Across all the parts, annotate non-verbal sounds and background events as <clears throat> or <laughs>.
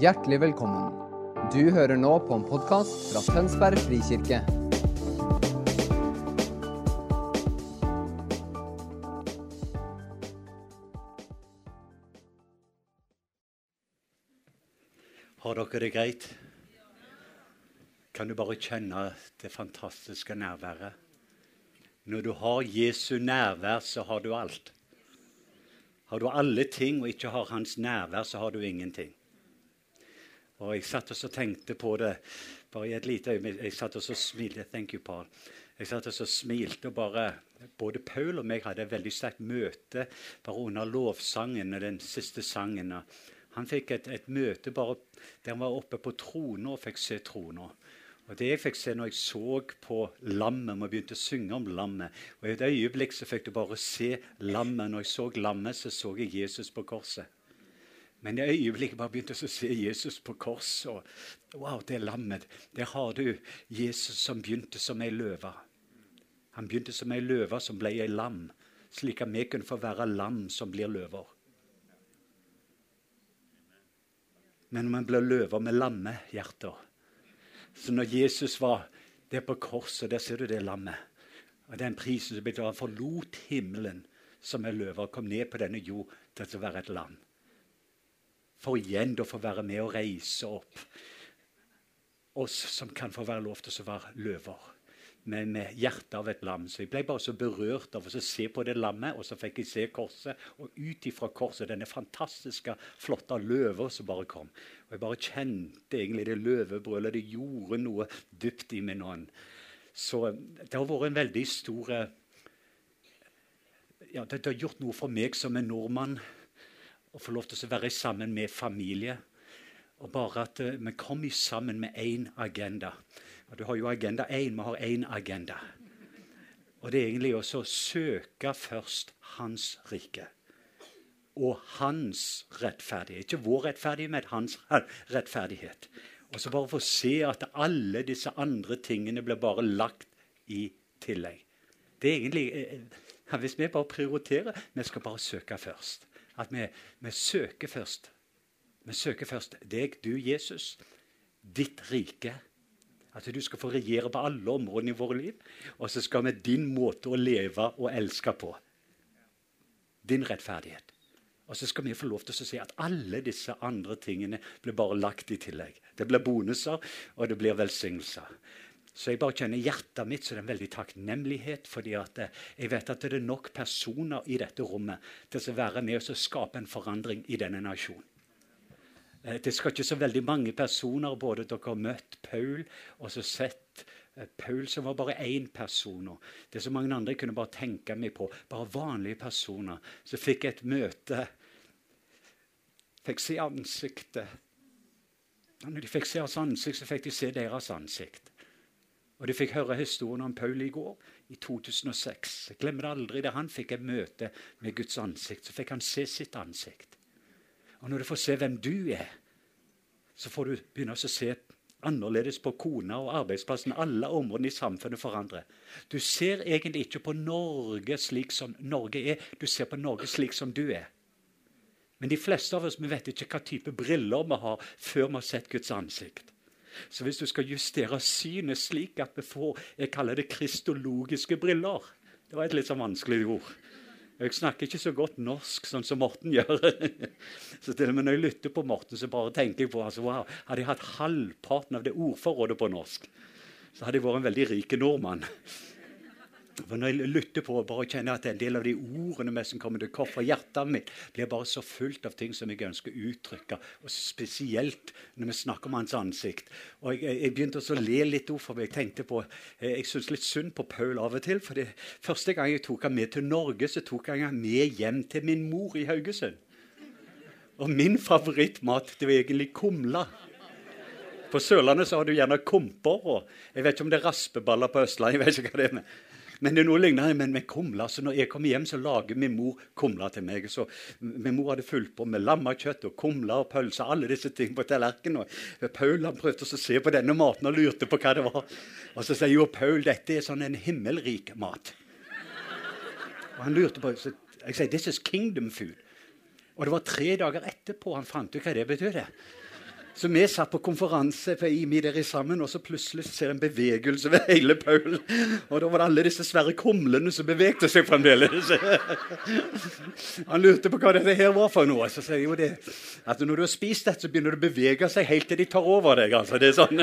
Hjertelig velkommen. Du hører nå på en podkast fra Tønsberg frikirke. Har dere det greit? Kan du bare kjenne det fantastiske nærværet? Når du har Jesu nærvær, så har du alt. Har du alle ting og ikke har hans nærvær, så har du ingenting. Og Jeg satt og tenkte på det bare i et lite øyeblikk. Jeg satt og smilte. Thank you, Paul. Jeg satt og smilte og bare Både Paul og meg hadde et veldig sterkt møte bare under lovsangen og den siste sangen. Han fikk et, et møte bare der han var oppe på trona og fikk se trona. Og Det jeg fikk se når jeg så på lammet, og begynte å synge om lammet og I et øyeblikk så fikk du bare se lammet. Når jeg så lammet, så så jeg Jesus på korset. Men i øyeblikket bare begynte jeg å se Jesus på korset. Og wow, det lammet. Der har du Jesus som begynte som ei løve. Han begynte som ei løve som ble ei lam, slik at vi kunne få være lam som blir løver. Men man blir løver med lammehjerter Så når Jesus var der på korset, der ser du det lammet. Og den prisen som da han forlot himmelen som en løve og kom ned på denne jord til å være et lam for igjen å få være med og reise opp oss som kan få være lov til å være løver. Med, med hjertet av et lam. Så Jeg ble bare så berørt av å se på det lammet, og så fikk jeg se korset. Og ut ifra korset denne fantastiske, flotte løva som bare kom. Og Jeg bare kjente egentlig det løvebrølet. Det gjorde noe dypt i min ånd. Så det har vært en veldig stor ja, Det har gjort noe for meg som en nordmann å få lov til å være sammen med familie. Og bare at uh, vi kommer sammen med én agenda. Og Du har jo agenda én, vi har én agenda. Og det er egentlig også å søke først Hans rike. Og hans rettferdighet. Ikke vår rettferdighet, men hans rettferdighet. Og så bare få se at alle disse andre tingene blir bare lagt i tillegg. Det er egentlig, eh, Hvis vi bare prioriterer Vi skal bare søke først. At vi, vi søker først. Vi søker først deg, du Jesus, ditt rike. At du skal få regjere på alle områdene i våre liv. Og så skal vi din måte å leve og elske på. Din rettferdighet. Og så skal vi få lov til å si at alle disse andre tingene blir bare lagt i tillegg. Det blir bonuser, og det blir velsignelser. Så jeg bare kjenner hjertet mitt det er en veldig takknemlighet. fordi eh, jeg vet at det er nok personer i dette rommet til å være med og skape en forandring i denne nasjonen. Eh, det skal ikke så veldig mange personer både dere har møtt Paul og så sett eh, Paul som var bare én person. Det er så mange andre kunne bare tenke meg på. Bare vanlige personer. Så fikk jeg et møte. Fikk se ansiktet. Når de fikk se hans ansikt, så fikk de se deres ansikt. Og De fikk høre historien om Paul i går, i 2006. Jeg glemmer det aldri. Da han fikk et møte med Guds ansikt, så fikk han se sitt ansikt. Og Når du får se hvem du er, så får du begynne å se annerledes på kona og arbeidsplassen. Alle områdene i samfunnet forandrer. Du ser egentlig ikke på Norge slik som Norge er, du ser på Norge slik som du er. Men de fleste av oss vi vet ikke hva type briller vi har før vi har sett Guds ansikt. Så hvis du skal justere synet slik at vi får jeg kaller det kristologiske briller Det var et litt sånn vanskelig ord. Jeg snakker ikke så godt norsk sånn som Morten <laughs> gjør. Så til og med når jeg lytter på Morten, så bare tenker jeg på altså, wow, Hadde jeg hatt halvparten av det ordforrådet på norsk, så hadde jeg vært en veldig rik nordmann. For Når jeg lytter på og bare kjenner at en del av de ordene som kommer til kort fra hjertet mitt, blir bare så fullt av ting som jeg ønsker å uttrykke. Og Spesielt når vi snakker om hans ansikt. Og Jeg, jeg begynte å le litt for meg. Jeg tenkte på, eh, jeg syns litt synd på Paul av og til. for det, Første gang jeg tok han med til Norge, så tok jeg han med hjem til min mor i Haugesund. Og min favorittmat det var egentlig kumle. På Sørlandet så har du gjerne komper. og Jeg vet ikke om det er raspeballer på Østlandet. jeg vet ikke hva det er med. Men det er noe lignende men med kumla, Så når jeg kommer hjem, så lager min mor kumla til meg. Så Min mor hadde fulgt på med lammekjøtt og kumler og pølser, alle disse tingene på tallerkenen. Paul han prøvde å se på denne maten og lurte på hva det var. Og så sier jo Paul dette er sånn en himmelrik mat. Og han lurte på så Jeg sier this is kingdom food. Og det var tre dager etterpå han fant ut hva det betydde. Så vi satt på konferanse på IMI der i sammen, og så plutselig ser en bevegelse ved hele Paul. Og da var det alle disse svære kumlene som bevegde seg fremdeles. Han lurte på hva dette her var for noe. Så sier jeg jo det at når du har spist dette, så begynner det å bevege seg helt til de tar over deg. altså. Det er sånn.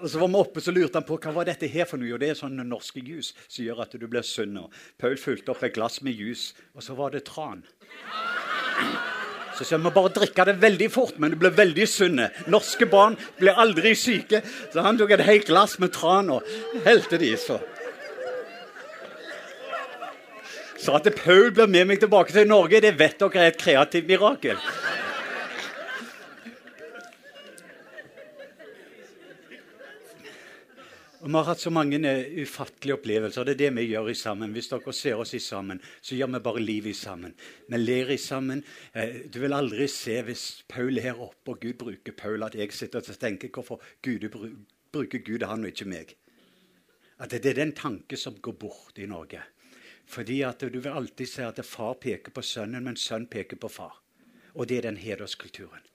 Og så var vi oppe, så lurte han på hva var dette her for noe. Og det er sånn norske jus som gjør at du blir sunn. Og Paul fulgte opp et glass med jus, og så var det tran. Så jeg vi bare drikke det veldig fort, men du blir veldig sunne. Norske barn blir aldri syke. Så han tok et helt glass med tran og helte det i. Så. så at Paul blir med meg tilbake til Norge, det vet dere er et kreativt mirakel. Og Vi har hatt så mange eh, ufattelige opplevelser. Det er det vi gjør i sammen. Hvis dere ser oss i sammen, så gjør vi bare livet i sammen. Vi ler i sammen. Eh, du vil aldri se hvis Paul er her oppe og Gud bruker Paul, at jeg sitter og tenker hvorfor Gud bruker Gud han og ikke meg. At det er den tanke som går bort i Norge. Fordi at Du vil alltid se at far peker på sønnen, men sønn peker på far. Og det er den hederskulturen.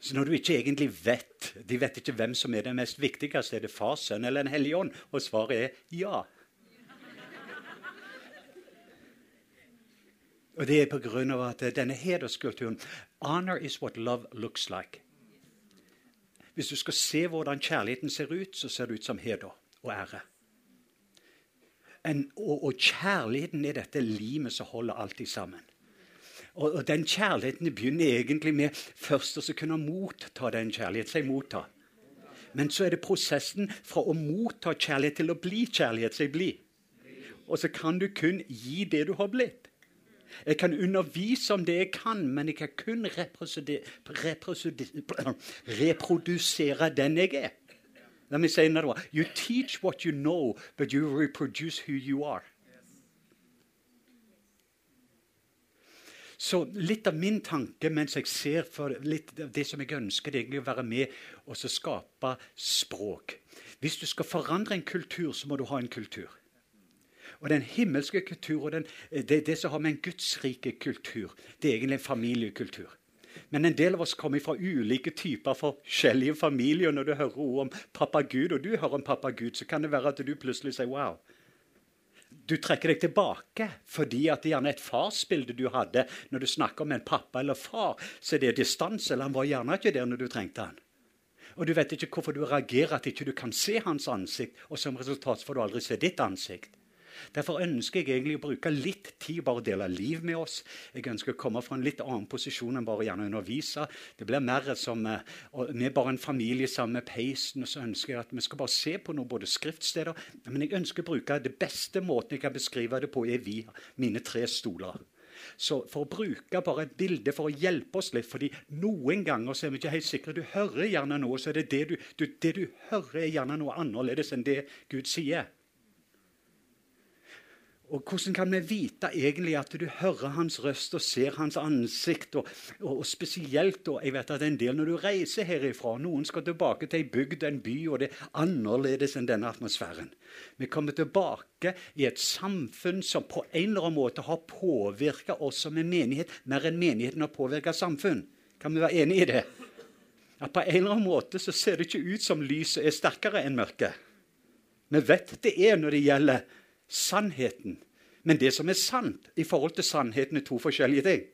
Så når du ikke egentlig vet De vet ikke hvem som er det mest viktigste. Er det Far, Sønn eller En hellig ånd? Og svaret er ja. Og det er pga. at denne hederskulturen Honor is what love looks like. Hvis du skal se hvordan kjærligheten ser ut, så ser det ut som heder og ære. En, og, og, kjærligheten er dette limet som holder alltid sammen. Og, og den kjærligheten begynner egentlig med først å kunne motta den kjærligheten. Seg motta. Men så er det prosessen fra å motta kjærlighet til å bli kjærlighet. Seg bli. Og så kan du kun gi det du har blitt. Jeg kan undervise om det jeg kan, men jeg kan kun <clears throat> reprodusere den jeg er. Let me say another one. You teach what you know, but you reproduce who you are. Så litt av min tanke mens jeg ser for litt av det som jeg ønsker, det er å være med og skape språk. Hvis du skal forandre en kultur, så må du ha en kultur. Og Den himmelske kultur og den, det, det, som har med en gudsrike kultur, det er egentlig en familiekultur. Men en del av oss kommer fra ulike typer forskjellige familier. Når du hører ord om pappa Gud, og du hører om pappa Gud, så kan det være at du plutselig sier wow du trekker deg tilbake fordi at det gjerne er et farsbilde du hadde når du snakker om en pappa eller far, så er det distanse, eller han var gjerne ikke der når du trengte han. Og du vet ikke hvorfor du reagerer at ikke du kan se hans ansikt, og som resultat får du aldri se ditt ansikt. Derfor ønsker jeg egentlig å bruke litt tid bare å dele liv med oss. Jeg ønsker å komme fra en litt annen posisjon enn bare gjerne undervise. Det blir mer som eh, Vi er bare en familie sammen med peisen, og så ønsker jeg at vi skal bare se på noen både skriftsteder. Men jeg ønsker å bruke det beste måten jeg kan beskrive det på, er vi, mine tre stoler. Så for å bruke bare et bilde for å hjelpe oss litt fordi Noen ganger så er vi ikke helt sikre. Du hører gjerne noe, så er det det du, du, det du hører, er gjerne noe annerledes enn det Gud sier. Og Hvordan kan vi vite egentlig at du hører hans røst og ser hans ansikt? Og, og, og spesielt og jeg vet at en del når du reiser herifra Noen skal tilbake til ei bygd, en by, og det er annerledes enn denne atmosfæren. Vi kommer tilbake i et samfunn som på en eller annen måte har påvirka oss som en menighet mer enn menigheten har påvirka samfunn. Kan vi være enig i det? At På en eller annen måte så ser det ikke ut som lyset er sterkere enn mørket. Vi vet det er når det gjelder sannheten. Men det som er sant i forhold til sannheten, er to forskjellige ting.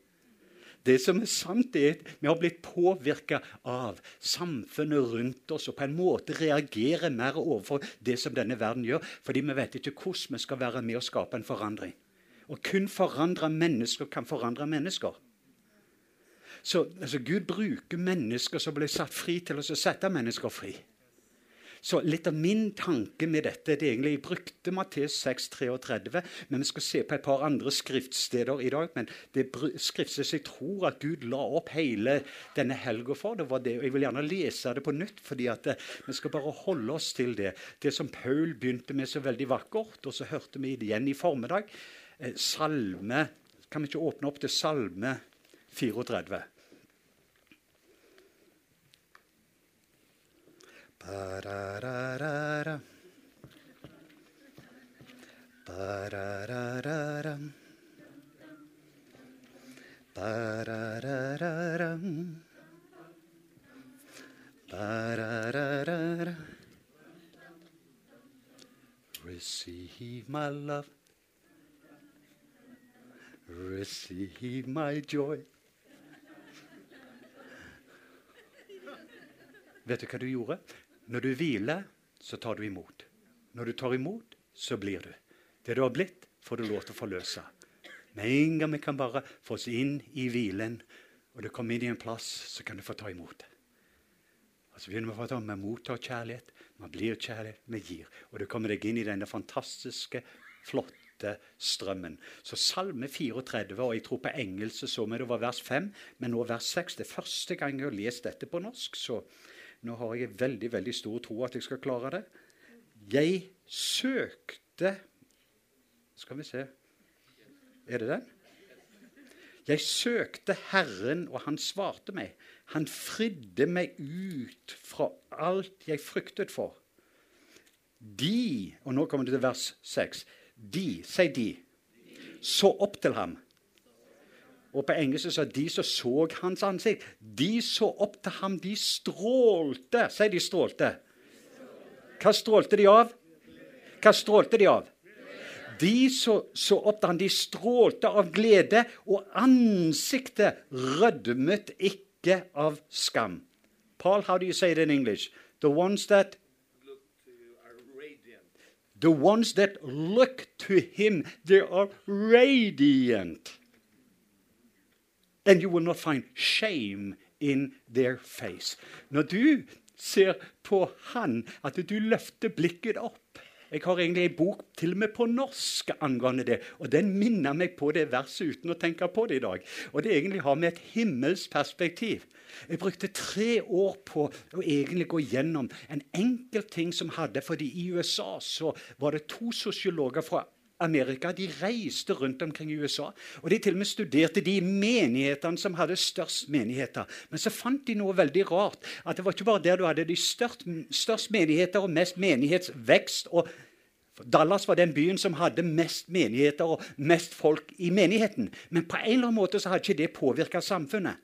Det som er sant, er at vi har blitt påvirka av samfunnet rundt oss og på en måte reagerer mer overfor det som denne verden gjør, fordi vi vet ikke hvordan vi skal være med og skape en forandring. Og kun forandre mennesker kan forandre mennesker. Så altså, Gud bruker mennesker som blir satt fri, til å sette mennesker fri. Så litt av min tanke med dette det er egentlig, Jeg brukte Matteus 6, 33, men vi skal se på et par andre skriftsteder i dag. Men det skriftstedet jeg tror at Gud la opp hele denne helga for, det var det. og Jeg vil gjerne lese det på nytt, fordi at eh, vi skal bare holde oss til det. Det som Paul begynte med så veldig vakkert, og så hørte vi det igjen i formiddag. Eh, salme Kan vi ikke åpne opp til Salme 34? Ba-da-da-da-da. Receive my love. Receive my joy. Vet du hva du gjorde? Når du hviler, så tar du imot. Når du tar imot, så blir du. Det du har blitt, får du lov til å forløse. Med en gang vi kan bare få oss inn i hvilen, og du kommer inn i en plass, så kan du få ta imot. Og så begynner vi å ta med mottar kjærlighet. Man blir kjærlighet, vi gir. Og du kommer deg inn i denne fantastiske, flotte strømmen. Så Salme 34, og jeg tror på engelsk så vi det var vers 5, men nå vers 6. Det er første gang jeg har lest dette på norsk, så nå har jeg veldig veldig stor tro at jeg skal klare det. Jeg søkte Skal vi se Er det den? Jeg søkte Herren, og han svarte meg. Han fridde meg ut fra alt jeg fryktet for. De Og nå kommer det til vers 6. De, si de, så opp til ham. Og på engelsk så de som så hans ansikt. De så opp til ham, de strålte. Si de strålte. Hva strålte de av? Hva strålte de av? De så, så opp til ham, de strålte av glede, og ansiktet rødmet ikke av skam. Paul, how do you say it in English? The ones that The ones that look to him, they are radiant. And you will not find shame in their face. Når du ser på han, at du løfter blikket opp Jeg har egentlig en bok til og med på norsk angående det. Og den minner meg på det verset uten å tenke på det i dag. Og det egentlig har med et himmelsk perspektiv. Jeg brukte tre år på å egentlig gå gjennom en enkel ting som hadde fordi I USA så var det to sosiologer fra Amerika de reiste rundt omkring i USA. og De til og med studerte de menighetene som hadde størst menigheter. Men så fant de noe veldig rart. At det var ikke bare der du hadde de størst, størst menigheter og mest menighetsvekst. og Dallas var den byen som hadde mest menigheter og mest folk i menigheten. Men på en eller annen måte så hadde ikke det påvirka samfunnet.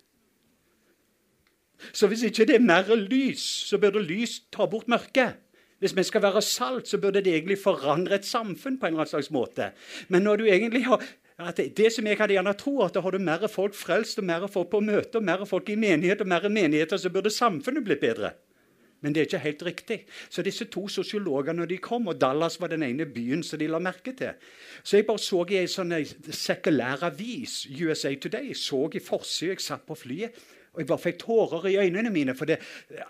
Så hvis ikke det er mer lys, så burde lys ta bort mørket. Hvis vi skal være salt, så burde det egentlig forandre et samfunn på en eller annen slags måte. Men når du egentlig har det, det som jeg hadde gjerne tro, at da har du mer folk frelst, og mer folk på møte, og mer folk i menighet, og mer menigheter, så burde samfunnet blitt bedre. Men det er ikke helt riktig. Så disse to sosiologene når de kom, og Dallas var den ene byen som de la merke til Så jeg bare så i en sånn sekulær avis, USA Today, så i forsida Jeg satt på flyet. Og jeg bare fikk tårer i øynene mine. For det,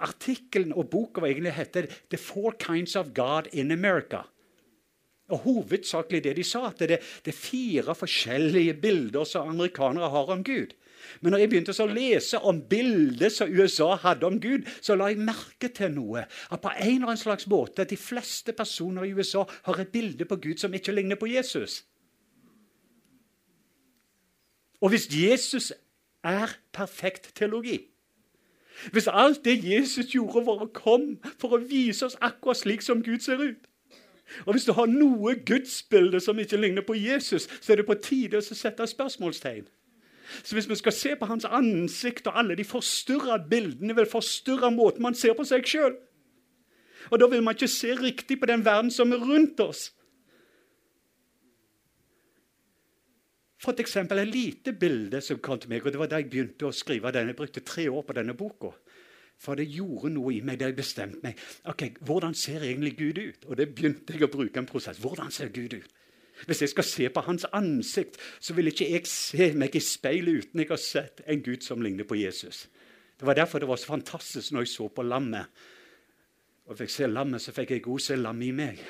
artikkelen og boka egentlig heter 'The Four Kinds of God in America'. Og Hovedsakelig det de sa, at det, det er fire forskjellige bilder som amerikanere har om Gud. Men når jeg begynte å lese om bildet som USA hadde om Gud, så la jeg merke til noe. At på en eller annen slags måte de fleste personer i USA har et bilde på Gud som ikke ligner på Jesus. Og hvis Jesus er perfekt teologi. Hvis alt det Jesus gjorde, var å komme for å vise oss akkurat slik som Gud ser ut Og hvis du har noe gudsbilde som ikke ligner på Jesus, så er det på tide å sette spørsmålstegn. Så hvis vi skal se på hans ansikt og alle de forstyrra bildene, vil forstyrre måten man ser på seg sjøl. Og da vil man ikke se riktig på den verden som er rundt oss. For eksempel et lite bilde som kom til meg, og det var da jeg begynte å skrive den. Jeg brukte tre år på denne boka. For det gjorde noe i meg da jeg bestemte meg. ok, Hvordan ser egentlig Gud ut? Og det begynte jeg å bruke en prosess. Hvordan ser Gud ut? Hvis jeg skal se på hans ansikt, så vil ikke jeg se meg i speilet uten jeg har sett en Gud som ligner på Jesus. Det var derfor det var så fantastisk når jeg så på lammet. Og fikk se lammet, så fikk jeg også se lammet i meg.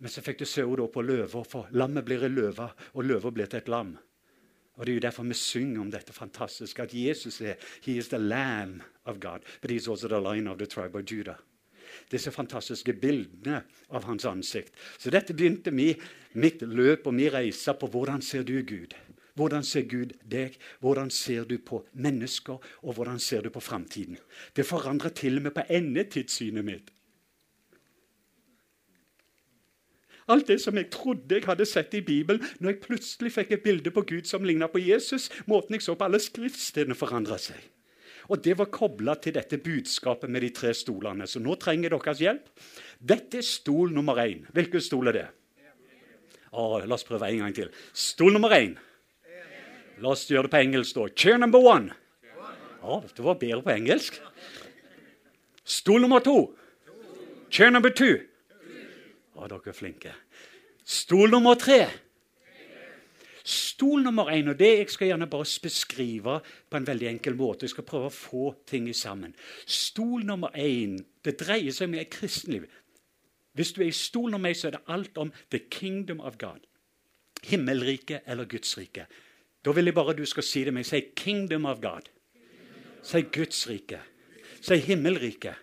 Men så fikk du se på løva, for lammet blir en løve, og løva blir til et lam. Og Det er jo derfor vi synger om dette fantastiske, at Jesus er he is the lamb of God, but he's also the lion of the tribe of Judah. Disse fantastiske bildene av hans ansikt. Så dette begynte mi, mitt løp og min reise på hvordan ser du Gud. Hvordan ser Gud deg? Hvordan ser du på mennesker? Og hvordan ser du på framtiden? Det forandrer til og med på endetidssynet mitt. Alt det som jeg trodde jeg hadde sett i Bibelen, når jeg plutselig fikk et bilde på Gud som ligna på Jesus, måten jeg så på alle skriftstedene, forandra seg. Og Det var kobla til dette budskapet med de tre stolene. Så nå trenger deres hjelp. Dette er stol nummer én. Hvilken stol er det? Å, la oss prøve en gang til. Stol nummer én. La oss gjøre det på engelsk, da. Chair number one. Ja, det var bedre på engelsk. Stol nummer to. Chair number two. Å, dere er flinke. Stol nummer tre. Stol nummer én, og det jeg skal gjerne bare beskrive på en veldig enkel måte. Jeg skal prøve å få ting sammen. Stol nummer én det dreier seg om et kristenliv. Hvis du er i stol nummer én, så er det alt om the kingdom of God. Himmelriket eller Guds rike. Da vil jeg bare du skal si det meg. Si 'kingdom of God'. Si Guds rike. Si himmelriket.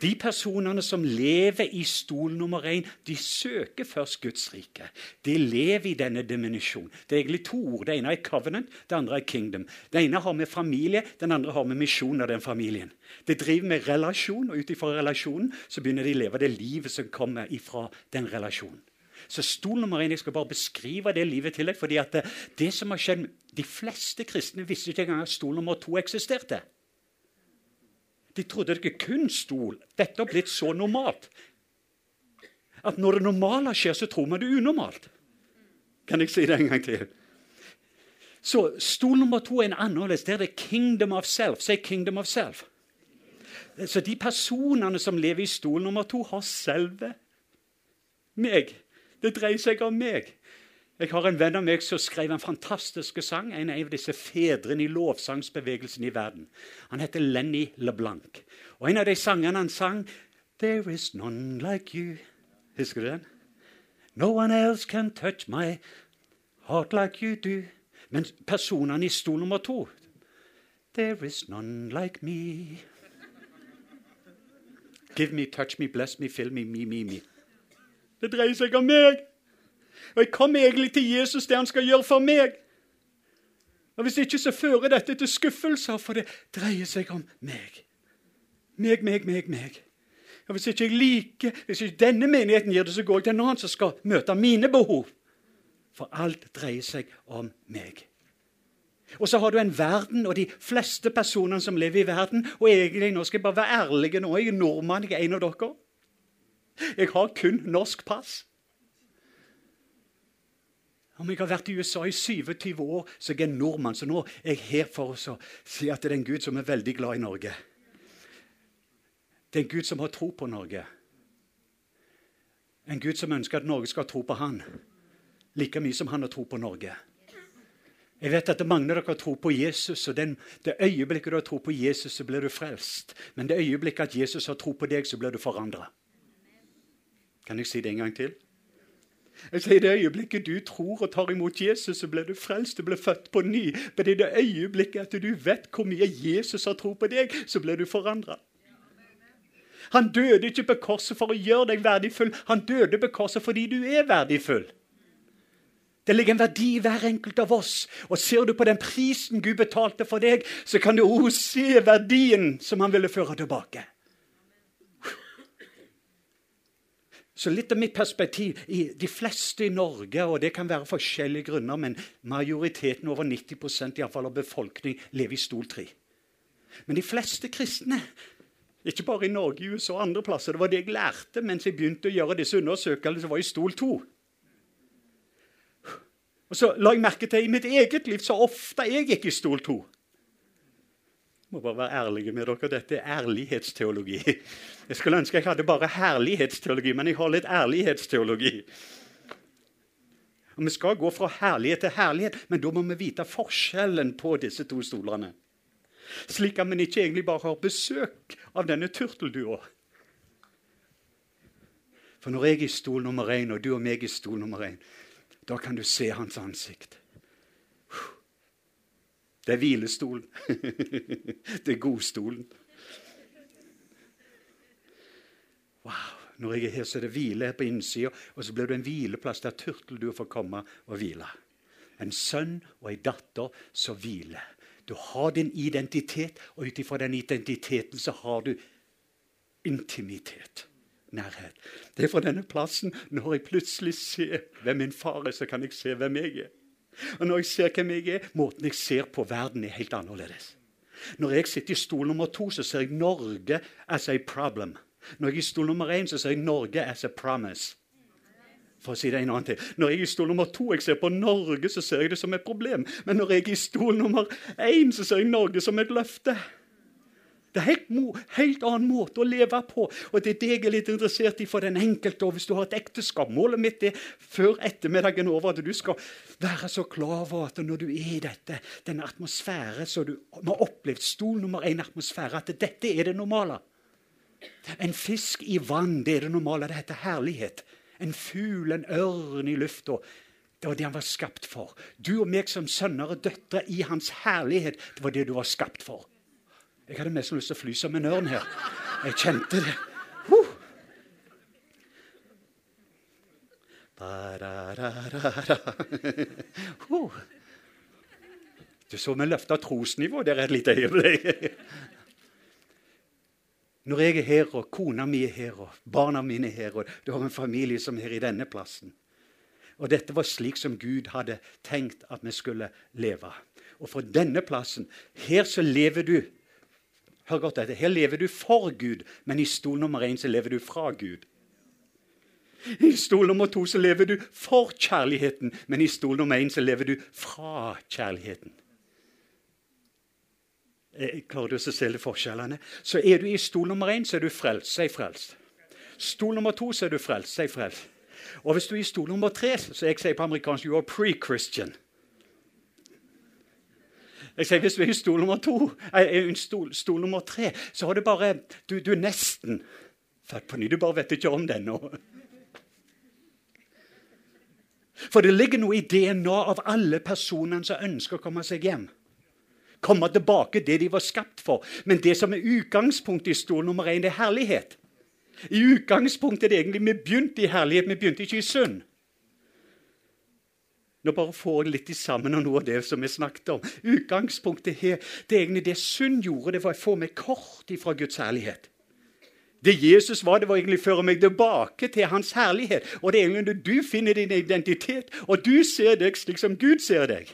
De personene som lever i stol nummer én, de søker først Guds rike. De lever i denne dimensjonen. Det er egentlig to ord. Det ene er covenant, det andre er kingdom. Det ene har med familie, den andre har med misjon av den familien. Det driver med relasjon, og ut ifra relasjonen så begynner de å leve det livet som kommer ifra den relasjonen. Så stol nummer én, Jeg skal bare beskrive det livet til deg. fordi at det, det som har skjedd, De fleste kristne visste ikke engang at stol nummer to eksisterte. De trodde det ikke kun stol. Dette har blitt så normalt at når det normale skjer, så tror man det er unormalt. Kan jeg si det en gang til? Så stol nummer to er en annerledes. Der er det kingdom of self. Si kingdom of self. Så de personene som lever i stol nummer to, har selve meg. Det dreier seg om meg. Jeg har en venn av meg som skrev en fantastisk sang. En av disse fedrene i lovsangsbevegelsen i verden. Han heter Lenny LeBlanc. Og en av de sangene han sang There is none like you. Husker du den? No one else can touch my heart like you do. Men personene i stol nummer to There is none like me. Give me, touch me, bless me, fill me, me, me, me. Det dreier seg om meg. Og jeg kom egentlig til Jesus, det han skal gjøre for meg. Og Hvis ikke så fører dette til skuffelser, for det dreier seg om meg. Meg, meg, meg, meg. Og Hvis ikke jeg liker, hvis ikke denne menigheten gir det, så går jeg til en annen som skal møte mine behov. For alt dreier seg om meg. Og så har du en verden og de fleste personene som lever i verden. Og egentlig, nå skal jeg bare være ærlig, nå jeg er nordmann, jeg er en av dere. Jeg har kun norsk pass. Om jeg har vært i USA i 27 år, så er jeg en nordmann. Så nå er jeg her for å si at det er en Gud som er veldig glad i Norge. Det er en Gud som har tro på Norge. En Gud som ønsker at Norge skal tro på Han like mye som han har tro på Norge. Jeg vet at mange av dere tror på Jesus, og den, det øyeblikket du har tro på Jesus, så blir du frelst. Men det øyeblikket at Jesus har tro på deg, så blir du forandra. Kan jeg si det en gang til? Jeg sier Det øyeblikket du tror og tar imot Jesus, så blir du frelst. Du blir født på ny. Men i det øyeblikket at du vet hvor mye Jesus har tro på deg, så blir du forandra. Han døde ikke på korset for å gjøre deg verdifull. Han døde på korset fordi du er verdifull. Det ligger en verdi i hver enkelt av oss. Og Ser du på den prisen Gud betalte for deg, så kan du også se verdien som han ville føre tilbake. Så litt av mitt perspektiv De fleste i Norge, og det kan være forskjellige grunner, men majoriteten, over 90 i fall, av befolkningen, lever i stol 3. Men de fleste kristne, ikke bare i Norge, USA og andre plasser, det var det jeg lærte mens jeg begynte å gjøre disse undersøkelsene, var i stol 2. Og så la jeg merke til i mitt eget liv så ofte jeg gikk i stol 2 må bare være ærlige med dere. Dette er ærlighetsteologi. Jeg skulle ønske jeg hadde bare herlighetsteologi, men jeg har litt ærlighetsteologi. Og Vi skal gå fra herlighet til herlighet, men da må vi vite forskjellen på disse to stolene. Slik at vi ikke egentlig bare har besøk av denne turteldua. For når jeg er i stol nummer én, og du og meg er i stol nummer én, da kan du se hans ansikt. Det er hvilestolen. <laughs> det er godstolen. Wow. Når jeg er her, så er det hvile her på innsida, og så blir det en hvileplass der turtelduer får komme og hvile. En sønn og en datter som hviler. Du har din identitet, og ut ifra den identiteten så har du intimitet. nærhet. Det er fra denne plassen, når jeg plutselig ser hvem min far er, så kan jeg se hvem jeg er. Og når jeg ser hvem jeg er, måten jeg ser på verden, er helt annerledes. Når jeg sitter i stol nummer to, så ser jeg Norge as a problem. Når jeg er i stol nummer én, så ser jeg Norge as a promise. For å si det en annen til. Når jeg er i stol nummer to jeg ser på Norge, så ser jeg det som et problem. Men når jeg er i stol nummer én, så ser jeg Norge som et løfte. Det er helt, helt annen måte å leve på. Og Det er det jeg er litt interessert i for den enkelte. Og hvis du har et ekteskap Målet mitt er før ettermiddagen over at du skal være så klar over at når du er i dette, denne atmosfæren som du har opplevd stol nummer én atmosfære, at dette er det normale. En fisk i vann, det er det normale. Det heter herlighet. En fugl, en ørn i lufta. Det var det han var skapt for. Du og meg som sønner og døtre i hans herlighet, det var det du var skapt for. Jeg hadde mest lyst til å fly som en ørn her. Jeg kjente det. Uh. Uh. Du så vi løfta trosnivå der et lite øyeblikk. Når jeg er her, og kona mi er her, og barna mine er her, og du har en familie som er her i denne plassen Og dette var slik som Gud hadde tenkt at vi skulle leve. Og fra denne plassen Her så lever du Hør godt etter. Her lever du for Gud, men i stol nummer én så lever du fra Gud. I stol nummer to så lever du for kjærligheten, men i stol nummer én så lever du fra kjærligheten. Eh, klarer du å se forskjellene? Så er du i stol nummer én, så er du frelst. Si frelst. Stol nummer to, så er du frelst. Si frelst. Og hvis du er i stol nummer tre, så jeg sier på amerikansk you are pre-Christian. Jeg sier Hvis du er i stol nummer to, eh, stol, stol nummer tre, så har du bare Du, du er nesten født på ny. Du bare vet ikke om det ennå. For det ligger noe i DNA av alle personene som ønsker å komme seg hjem. Komme tilbake det de var skapt for. Men det som er utgangspunktet i stol nummer én, det er herlighet. I utgangspunktet er det egentlig Vi begynte i herlighet, vi begynte ikke i synd. Nå bare får jeg litt sammen av noe av det som vi snakket om. Utgangspunktet her, det er egentlig det synd gjorde, det var å få meg kort ifra Guds herlighet. Det Jesus var, det var egentlig å føre meg tilbake til hans herlighet. Og det er egentlig når du finner din identitet, og du ser deg slik som Gud ser deg.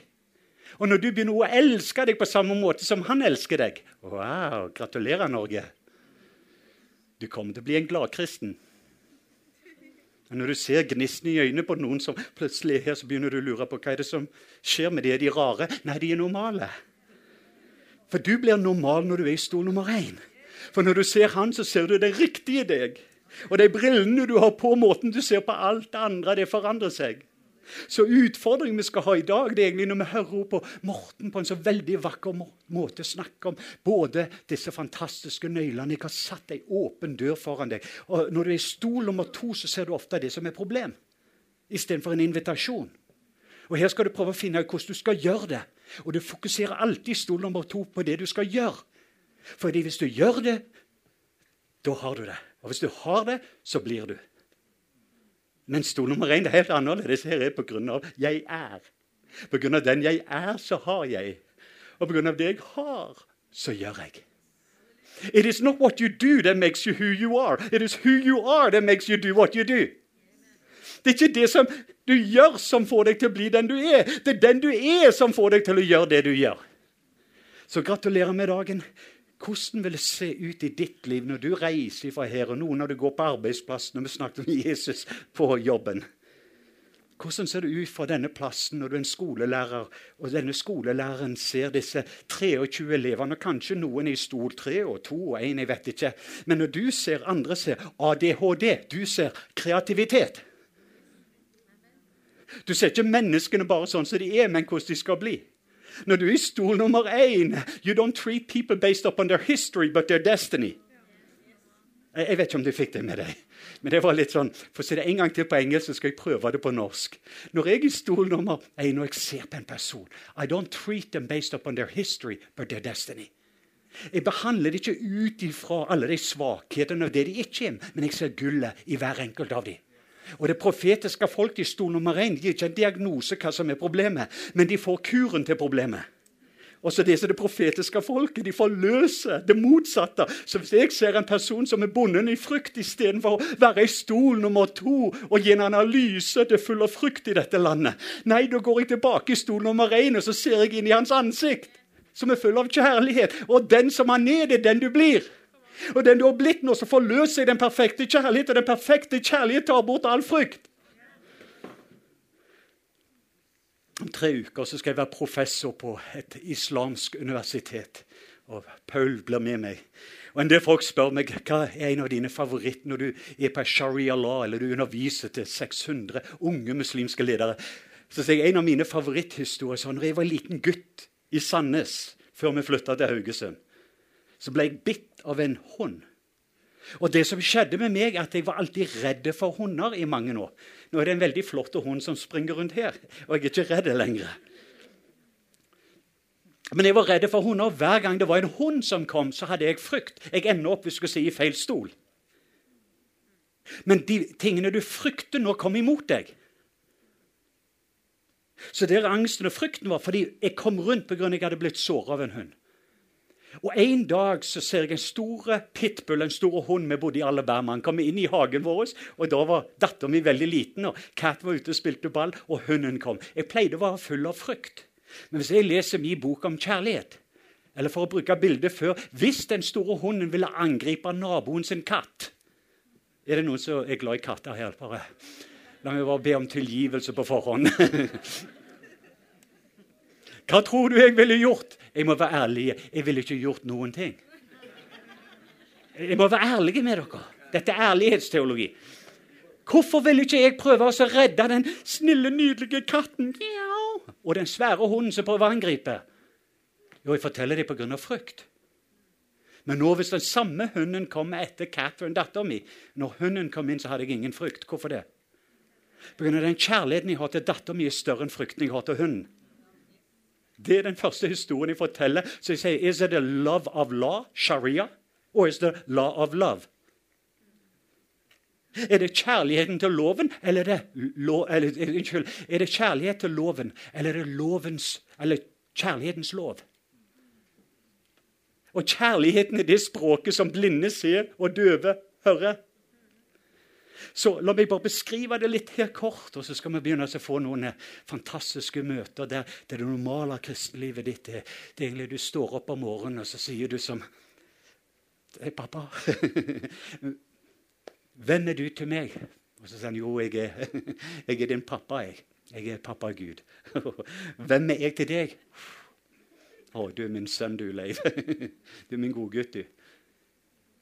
Og når du begynner å elske deg på samme måte som han elsker deg Wow! Gratulerer, Norge. Du kommer til å bli en gladkristen. Når du ser gnisten i øynene på noen som plutselig er her, så begynner du å lure på hva er det som skjer med det. Er de rare? Nei, de er normale. For du blir normal når du er i stol nummer én. For når du ser han, så ser du det riktige deg. Og de brillene du har på, måten du ser på alt det andre, det forandrer seg. Så utfordringen vi skal ha i dag, det er egentlig når vi hører på Morten på en så veldig vakker måte snakke om både disse fantastiske nøklene Jeg har satt ei åpen dør foran deg. Og Når du er i stol nummer to, så ser du ofte det som er problem, istedenfor en invitasjon. Og Her skal du prøve å finne ut hvordan du skal gjøre det. Og du fokuserer alltid i stol nummer to på det du skal gjøre. Fordi hvis du gjør det, da har du det. Og hvis du har det, så blir du. Men stol nummer én er helt annerledes. Her er av 'jeg er'. Av den jeg er, så har jeg. Og av det jeg har, så gjør jeg. It is not what you do that makes you who you are. It is who you are that makes you do what you do. Det er ikke det som du gjør, som får deg til å bli den du er. Det er den du er, som får deg til å gjøre det du gjør. Så gratulerer med dagen. Hvordan vil det se ut i ditt liv når du reiser fra her, og nå når du går på arbeidsplassen, når vi snakket om Jesus på jobben? Hvordan ser det ut fra denne plassen når du er en skolelærer, og denne skolelæreren ser disse 23 elevene, og kanskje noen i stol tre og to og 1, jeg vet ikke. Men når du ser andre ser ADHD, du ser kreativitet. Du ser ikke menneskene bare sånn som de er, men hvordan de skal bli. Når du er i stol nummer én You don't treat people based upon their history, but their destiny. Jeg vet ikke om du fikk det med deg. Men det var litt sånn, For å si det en gang til på engelsk, så skal jeg prøve det på norsk. Når jeg er i stol nummer én og jeg ser på en person I don't treat them based upon their history, but their destiny. Jeg behandler det ikke ut ifra alle de svakhetene og det de ikke er, men jeg ser gullet i hver enkelt av dem. Og Det profetiske folk de sto nummer én. De gir ikke en diagnose hva som er problemet, men de får kuren til problemet. Og så det som det profetiske folket. De forløser det motsatte. Så hvis jeg ser en person som er bundet i frykt istedenfor å være i stol nummer to og gi en analyse det full av frykt i dette landet, nei, da går jeg tilbake i stol nummer én og så ser jeg inn i hans ansikt, som er full av kjærlighet. Og den som er, er den du blir. Og den du har blitt nå, så forløser jeg den perfekte kjærlighet, og den perfekte kjærlighet tar bort all frykt. Om tre uker så skal jeg være professor på et islamsk universitet. Og Paul blir med meg. Og En del folk spør meg hva er en av dine favoritter når du er på sharia law eller du underviser til 600 unge muslimske ledere. Så sier jeg En av mine favoritthistorier sånn, når jeg var liten gutt i Sandnes, før vi flytta til Haugesund, så ble jeg bitt av en hund. Og det som skjedde med meg, at jeg var alltid redd for hunder i mange år. Nå er det en veldig flott hund som springer rundt her, og jeg er ikke redd lenger. Men jeg var redd for hunder. Hver gang det var en hund som kom, så hadde jeg frykt. Jeg ender opp hvis du skulle si, i feil stol. Men de tingene du frykter nå, kom imot deg. Så der angsten og frykten var fordi jeg kom rundt pga. jeg hadde blitt såret av en hund. Og En dag så ser jeg en stor pitbull, en stor hund. Vi bodde i Alabama. Han kom inn i hagen vår, og da var datteren min veldig liten. og Cat var ute og spilte ball, og hunden kom. Jeg pleide å være full av frykt. Men hvis jeg leser min bok om kjærlighet, eller for å bruke bildet før Hvis den store hunden ville angripe naboen sin katt Er det noen som er glad i katter her? Bare La meg bare be om tilgivelse på forhånd. <laughs> Hva tror du jeg ville gjort? Jeg må være ærlig. Jeg ville ikke gjort noen ting. Jeg må være ærlig med dere. Dette er ærlighetsteologi. Hvorfor vil ikke jeg prøve å redde den snille, nydelige katten og den svære hunden som prøver å angripe? Jo, jeg forteller det pga. frykt. Men nå hvis den samme hunden kommer etter Catherine, datteren min Når hunden kom inn, så hadde jeg ingen frykt. Hvorfor det? Pga. den kjærligheten jeg har til datteren min er større enn frykten jeg har til hunden. Det er den første historien jeg forteller. Så jeg sier Is it a love of law, sharia, or is it law of love? Er det kjærligheten til loven, eller er det, lo, eller, unnskyld, er det kjærlighet til loven, eller er det lovens, eller kjærlighetens lov? Og kjærligheten er det språket som blinde ser og døve hører. Så La meg bare beskrive det litt her kort, og så skal vi begynne å få noen fantastiske møter der, der det normale kristenlivet ditt er det er egentlig du står opp om morgenen og så sier du som Hei, pappa. <laughs> Hvem er du til meg? Og så sier han jo, jeg er, <laughs> jeg er din pappa. Jeg Jeg er pappa Gud. <laughs> Hvem er jeg til deg? Å, du er min sønn, du, Leiv. Du er min gode gutt, du.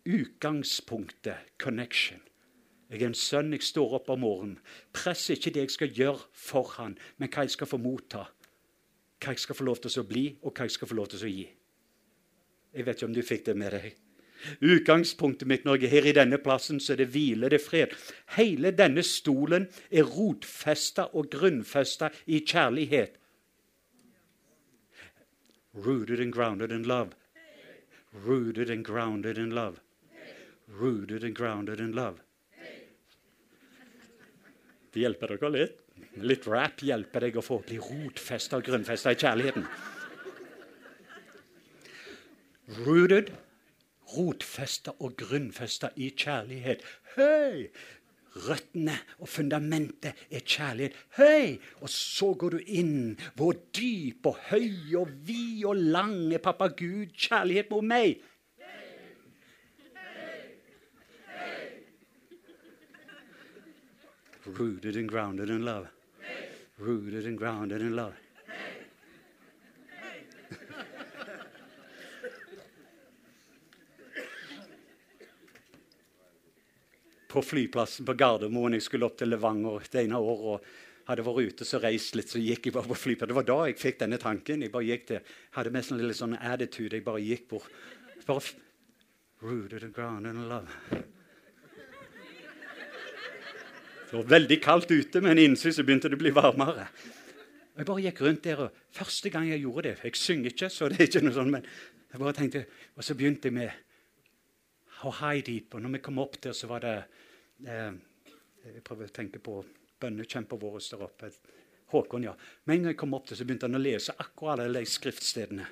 Utgangspunktet connection. Jeg er en sønn, jeg står opp om morgenen. Press ikke det jeg skal gjøre for han, men hva jeg skal få motta. Hva jeg skal få lov til å bli, og hva jeg skal få lov til å gi. Jeg vet ikke om du fikk det med deg. Utgangspunktet mitt når jeg er her i denne plassen, så er det hvile, det er fred. Hele denne stolen er rotfesta og grunnfesta i kjærlighet. Rooted and grounded in love. Rooted and grounded in love. Rooted and grounded in love. Det hjelper dere litt. Litt rap hjelper deg å få bli rotfesta og grunnfesta i kjærligheten. Rooted, rotfesta og grunnfesta i kjærlighet. Hei! Røttene og fundamentet er kjærlighet. Hei! Og så går du inn. Hvor dyp og høy og vid og lang er pappa Gud kjærlighet mot meg? Rooted and grounded in love. Rooted and grounded in love. <laughs> På flyplassen på Gardermoen. Jeg skulle opp til Levanger det ene året. og hadde vært ute så reist litt, så gikk jeg bare på flyplassen. Det var da jeg fikk denne tanken. Jeg bare gikk til, hadde mest en litt sånn attitude. Jeg bare gikk bort. Bare, rooted and grounded in love. Det var veldig kaldt ute, men innsig så begynte det å bli varmere. Og Jeg bare gikk rundt der, og Første gang jeg gjorde det Jeg synger ikke, så det er ikke noe sånn, men jeg bare tenkte, Og så begynte jeg med How high deep. Og når vi kom opp der, så var det eh, Jeg prøver å tenke på bønnekjemper våre der oppe. Håkon, ja. Men når jeg kom opp der, så begynte han å lese akkurat alle de skriftstedene.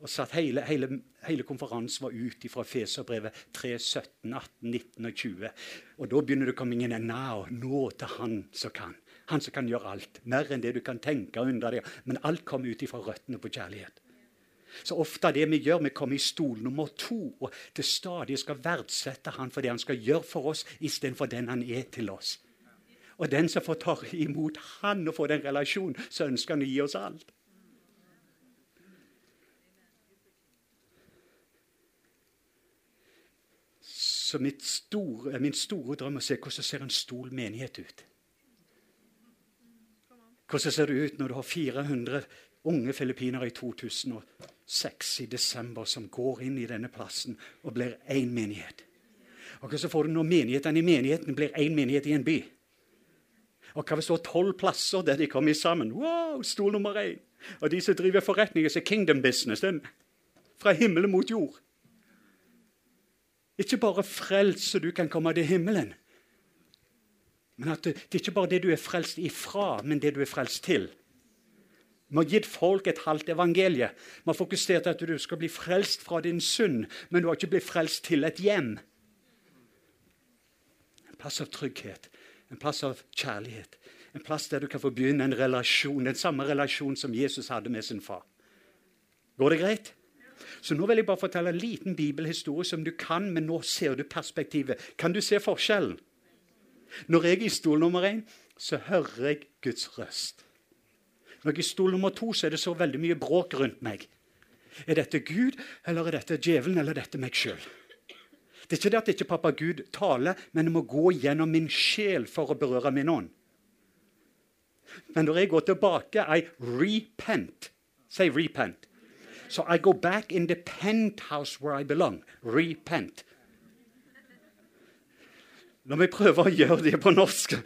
Og satt hele, hele, hele konferansen var ut fra Feserbrevet 3, 17, 18, 19 og 20. Og da begynner det å komme inn en now, nå til Han som kan. Han som kan gjøre alt. Mer enn det du kan tenke og undre deg. Men alt kommer ut ifra røttene på kjærlighet. Så ofte det vi gjør, vi kommer i stol nummer to og til stadig skal verdsette Han for det Han skal gjøre for oss, istedenfor den Han er til oss. Og den som får ta imot Han og får den relasjonen, så ønsker Han å gi oss alt. Så store, min store drøm er å se hvordan ser en stol menighet ut. Hvordan ser det ut når du har 400 unge filippinere i 2006 i desember som går inn i denne plassen og blir én menighet? Og hvordan får du når menighetene i menigheten blir én menighet i en by? Og hva hvis du har tolv plasser der de kommer sammen? Wow, stol nummer én! Og de som driver forretninger, så kingdom business. Den fra himmelen mot jord. Ikke bare frelst så du kan komme til himmelen. Men at det, det er ikke bare det du er frelst ifra, men det du er frelst til. Vi har gitt folk et halvt evangelie. Vi har fokusert at du skal bli frelst fra din synd, men du har ikke blitt frelst til et hjem. En plass av trygghet, en plass av kjærlighet. En plass der du kan få begynne en relasjon, den samme relasjon som Jesus hadde med sin far. Går det greit? Så nå vil jeg bare fortelle en liten bibelhistorie som du kan, men nå ser du perspektivet. Kan du se forskjellen? Når jeg er i stol nummer én, så hører jeg Guds røst. Når jeg er i stol nummer to, så er det så veldig mye bråk rundt meg. Er dette Gud, eller er dette djevelen, eller er dette meg sjøl? Det er ikke det at ikke pappa Gud taler, men jeg må gå gjennom min sjel for å berøre min ånd. Men når jeg går tilbake, I repent. Si repent. So I go back in the penthouse where I belong. Repent. La meg prøve å gjøre det på norsk.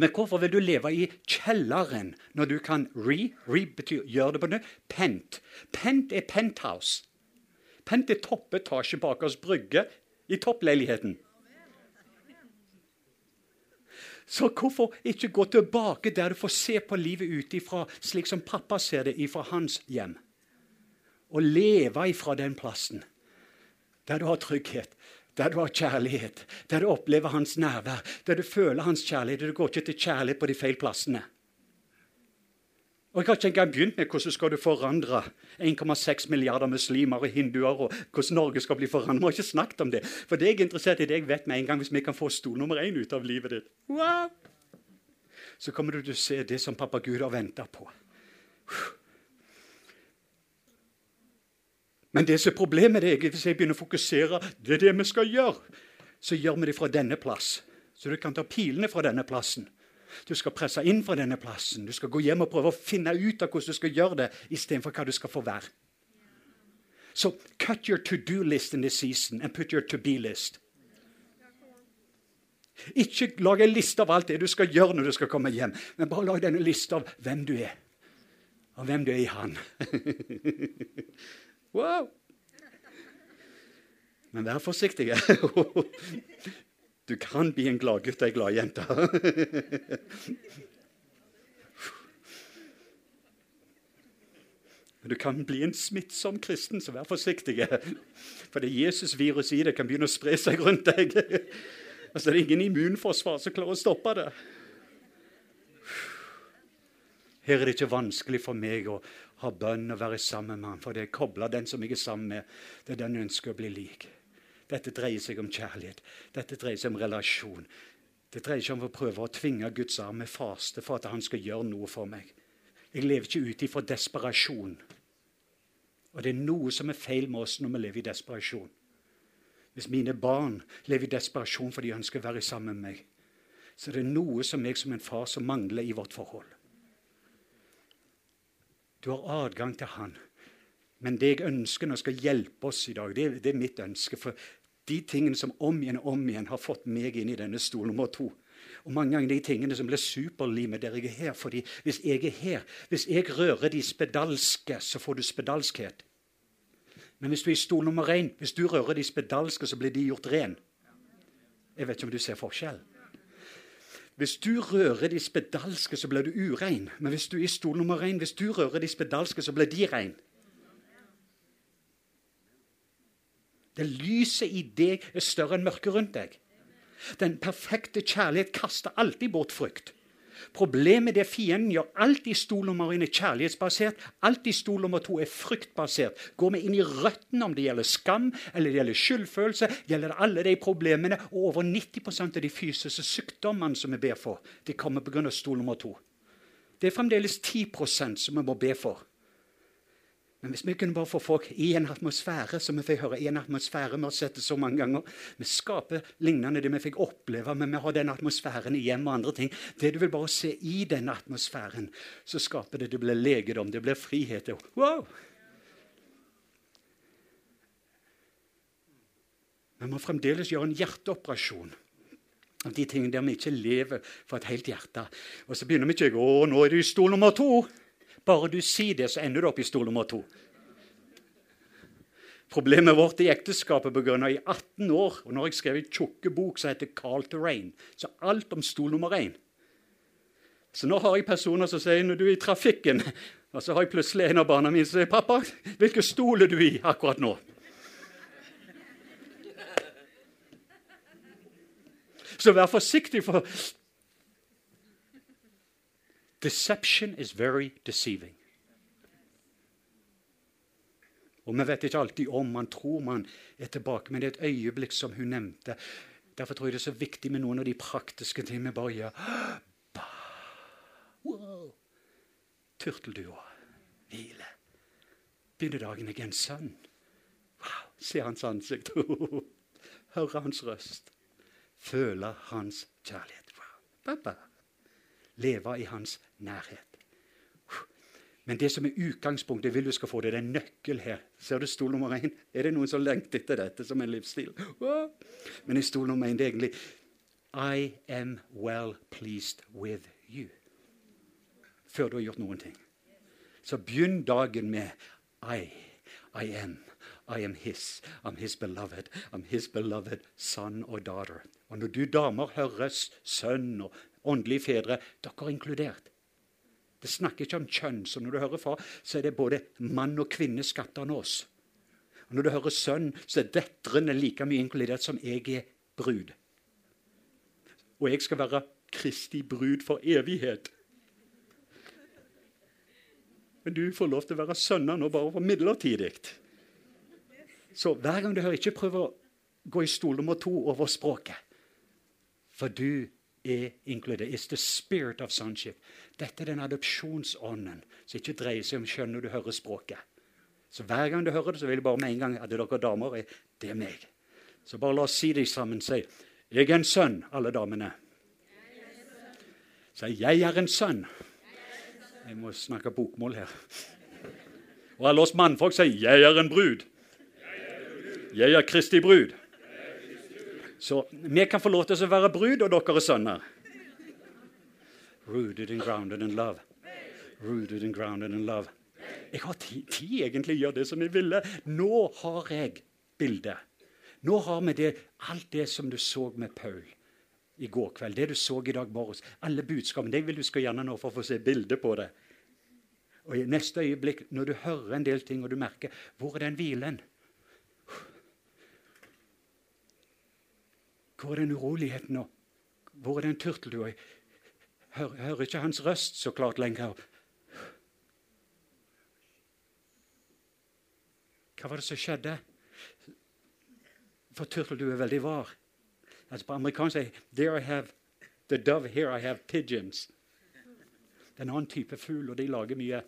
Men hvorfor vil du leve i kjelleren når du kan re? Re betyr gjøre det på nytt. Pent. Pent er penthouse. Pent er toppetasje bak oss brygge i toppleiligheten. Så hvorfor ikke gå tilbake der du får se på livet ut ifra slik som pappa ser det ifra hans hjem? Å leve ifra den plassen der du har trygghet, der du har kjærlighet, der du opplever hans nærvær, der du føler hans kjærlighet. Du går ikke til kjærlighet på de feil plassene. Og Jeg har ikke engang begynt med hvordan skal du forandre 1,6 milliarder muslimer og hinduer. og hvordan Norge skal bli forandret. Vi har ikke snakket om det. For det jeg er interessert i det jeg vet med en gang, hvis vi kan få stol nummer én ut av livet ditt. Wow! Så kommer du til å se det som pappa Gud har venta på. Men det som er problemet er hvis jeg begynner å fokusere det er det vi skal gjøre, så gjør vi det fra denne plass. Så du kan ta pilene fra denne plassen. Du skal presse inn fra denne plassen. Du skal gå hjem og prøve å finne ut av hvordan du skal gjøre det, istedenfor hva du skal få være. Så cut your to do list in this season and put your to be list. Ikke lag en liste av alt det du skal gjøre når du skal komme hjem, men bare lag denne lista av hvem du er, og hvem du er i Han. <laughs> Wow! Men vær forsiktig. Du kan bli en gladgutt og ei gladjente. Du kan bli en smittsom kristen, så vær forsiktig. For det Jesus-viruset i det kan begynne å spre seg rundt deg. Altså, det er ingen immunforsvar som klarer å stoppe det. Her er det ikke vanskelig for meg å ha bønn og være sammen med ham, for det er kobla den som jeg er sammen med. Det er den jeg ønsker å bli lik. Dette dreier seg om kjærlighet. Dette dreier seg om relasjon. Det dreier seg om å prøve å tvinge Guds arm med faste for at han skal gjøre noe for meg. Jeg lever ikke ut ifra desperasjon. Og det er noe som er feil med oss når vi lever i desperasjon. Hvis mine barn lever i desperasjon fordi de ønsker å være sammen med meg, så det er noe som jeg som en far som mangler i vårt forhold. Du har adgang til Han. Men det jeg ønsker når skal hjelpe oss i dag, det, det, er mitt ønske. For de tingene som om igjen og om igjen har fått meg inn i denne stol nummer to. Og mange ganger de tingene som blir superlimet der jeg er her. fordi hvis jeg er her, hvis jeg rører de spedalske, så får du spedalskhet. Men hvis du er i stol nummer én, hvis du rører de spedalske, så blir de gjort ren. Jeg vet ikke om du ser forskjell. Hvis du rører de spedalske, så blir du urein. Men hvis du er stol nummer én, hvis du rører de spedalske, så blir de rein. Det lyset i deg er større enn mørket rundt deg. Den perfekte kjærlighet kaster alltid bort frykt. Problemet er fienden gjør alt i stol nummer én er kjærlighetsbasert. Alt i stol nummer to er fryktbasert. Går vi inn i røttene om det gjelder skam eller det gjelder skyldfølelse, gjelder det alle de problemene. Og over 90% av de fysiske sykdommene som vi ber for, de kommer pga. stol nummer to. Det er fremdeles 10% som vi må be for. Men hvis vi kunne bare få folk i en atmosfære som vi fikk høre i en atmosfære Vi har sett det så mange ganger. Vi skaper lignende det vi fikk oppleve, men vi har den atmosfæren i hjem og andre ting. Det du vil bare se i den atmosfæren, så skaper det Det blir legedom, det blir frihet. Wow! Vi må fremdeles gjøre en hjerteoperasjon av de tingene der vi ikke lever for et helt hjerte. Og så begynner vi ikke å nå er du i stol nummer to. Bare du sier det, så ender du opp i stol nummer to. Problemet vårt i ekteskapet begynner i 18 år. og Nå har jeg skrevet en tjukke bok som heter Carl to Rain. Så alt om stol nummer én. Så nå har jeg personer som sier når du er i trafikken <laughs> Og så har jeg plutselig en av barna mine som sier 'Pappa, hvilken stol er du i akkurat nå?' Så vær forsiktig, for Deception is very deceiving. Og Vi vet ikke alltid om man tror man er tilbake, men det er et øyeblikk som hun nevnte. Derfor tror jeg det er så viktig med noen av de praktiske tingene vi bare gjør. <gasps> Wow. Turteldua. Hvile. Begynner dagen jeg en sønn. Wow. Se hans ansikt. <laughs> Høre hans røst. Føle hans kjærlighet. Wow. Pappa leve i hans nærhet. Men det som er utgangspunktet, vil du skal få det, det er nøkkel her. Ser du stol nummer én? Er det noen som lengter etter dette som en livsstil? Men i stol nummer én det er egentlig I am well pleased with you. Før du har gjort noen ting. Så begynn dagen med I. I am. I am his. I'm his beloved. I'm his beloved son og daughter. Og når du damer hører sønn og åndelige fedre, dere er inkludert. Det snakker ikke om kjønn. Så når du hører far, så er det både mann og kvinne skapt av oss. Og når du hører sønn, så er døtrene like mye inkludert som jeg er brud. Og jeg skal være Kristi brud for evighet. Men du får lov til å være sønner nå bare for midlertidig. Så hver gang du hører, ikke prøv å gå i stol nummer to over språket. For du er inkludert. It's the spirit of sonship. Dette er den adopsjonsånden som ikke dreier seg om kjønn når du hører språket. Så Hver gang du hører det, så vil jeg bare med en gang at dere damer er det er meg. Så bare la oss si det sammen. Si 'Jeg er en sønn', alle damene. Si 'Jeg er en sønn'. Jeg må snakke bokmål her. Og alle oss mannfolk sier 'Jeg er en brud'. Jeg er Kristi brud. Så vi kan få lov til å være brud, og dere er sønner. Rooted and grounded in love. Rooted and grounded in love. Jeg har tid, tid egentlig å gjøre det som jeg ville. Nå har jeg bildet. Nå har vi det, alt det som du så med Paul i går kveld. Det du så i dag morges. Alle budskapene. Det vil du skal gjerne nå for å få se bilde på det. Og I neste øyeblikk, når du hører en del ting og du merker hvor er den hvilen? Hvor er den uroligheten nå? Hvor er den turteldua? Hører, hører ikke hans røst så klart lenger. Hva var det som skjedde? For turteldue er veldig var. Altså på amerikansk sier There I have the dove, here I have pigeons. Det er en annen type fugl, og de lager mye.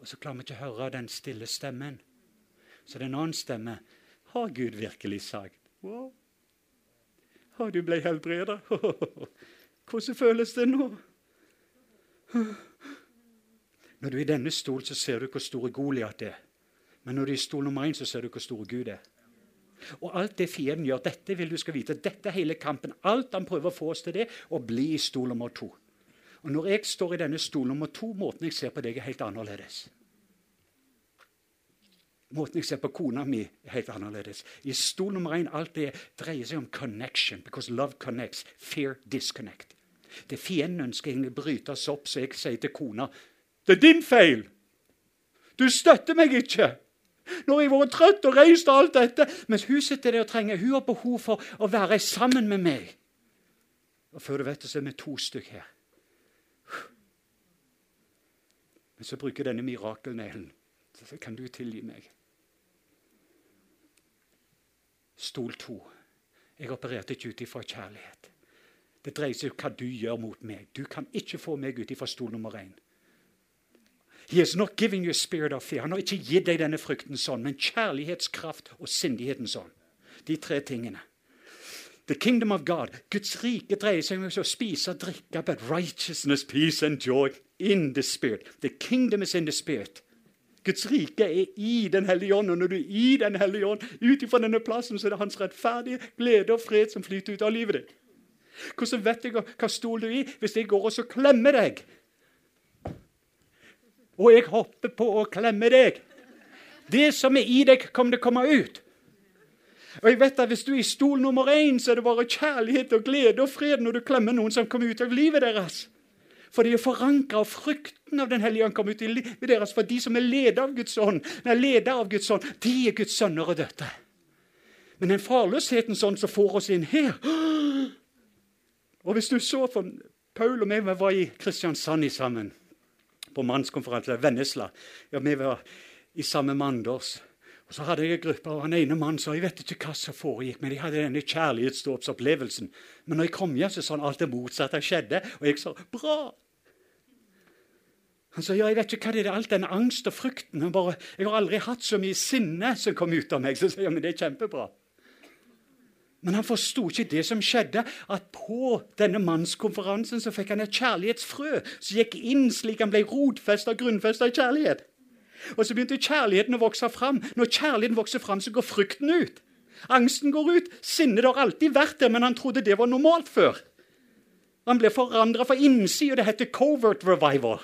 Og så klarer vi ikke å høre den stille stemmen. Så det er en annen stemme. Har Gud virkelig sagt? Wow. Å, du ble helbreda. <laughs> Hvordan føles det nå? Når du er i denne stol, så ser du hvor stor Goliat er. Men når du er i stol nummer én, så ser du hvor stor Gud er. Og alt det fienden gjør, dette vil du skal vite, dette er hele kampen. Alt han prøver å få oss til det, å bli i stol nummer to. Og Når jeg står i denne stol nummer to, måten jeg ser på deg, er helt annerledes. Måten jeg ser på kona mi, helt annerledes. I stol nummer én alt det dreier seg om connection. Because love connects. Fear disconnect. Det fienden ønsker egentlig brytes opp, så jeg sier til kona Det er din feil! Du støtter meg ikke! Nå har jeg vært trøtt og reist og alt dette. Mens hun sitter der og trenger Hun har behov for å være sammen med meg. Og før du vet det, så er vi to stykk her. Men så bruker denne mirakelneglen. Kan du tilgi meg. Stol to. Jeg opererte ikke ut ifra kjærlighet. Det dreier seg om hva du gjør mot meg. Du kan ikke få meg ut ifra stol nummer én. He is not giving you a spirit of fear. Han har ikke gitt deg denne frykten sånn, men kjærlighetskraft og sindigheten sånn. De tre tingene. The kingdom of God, Guds rike, dreier seg om å spise og drikke, but righteousness, peace and joy in the spirit. The kingdom is in the spirit. Guds rike er i Den hellige ånd, og når du er i Den hellige ånd, ut ifra denne plassen, så er det hans rettferdige glede og fred som flyter ut av livet ditt. Hvordan vet jeg hva stol du er i hvis jeg går og så klemmer deg? Og jeg hopper på å klemme deg. Det som er i deg, til å komme ut. Og jeg vet at Hvis du er i stol nummer én, så er det bare kjærlighet og glede og fred når du klemmer noen som kommer ut av livet deres. For de er forankra, og frykten av Den hellige ånd kommer ut i livet deres. For de som er leder av Guds ånd, nei, leder av Guds ånd, de er Guds sønner og døtre. Men den farløsheten sånn som får oss inn her <gasps> Og hvis du så for Paul og vi var i Kristiansand i sammen på mannskonferanse, Vennesla. Ja, vi var i samme mandårs. Og Så hadde jeg en gruppe, og han ene mannen sa jeg vet ikke hva som foregikk, men de hadde denne kjærlighetsdåpsopplevelsen. Men når jeg kom hjem, så sa han alt det motsatte skjedde. Og jeg sa bra. Han sa ja, jeg vet ikke hva det er, alt den angst og frykten. Bare, jeg har aldri hatt så mye sinne som kom ut av meg. Så jeg, men det er kjempebra. Men han forsto ikke det som skjedde, at på denne mannskonferansen så fikk han et kjærlighetsfrø som gikk inn slik han ble rotfesta og grunnfesta i kjærlighet. Og så begynte kjærligheten å vokse fram. Når kjærligheten vokser fram, så går frykten ut. Angsten går ut. Sinnet har alltid vært der, men han trodde det var normalt før. Han ble forandra fra innsida. Det heter covert revival.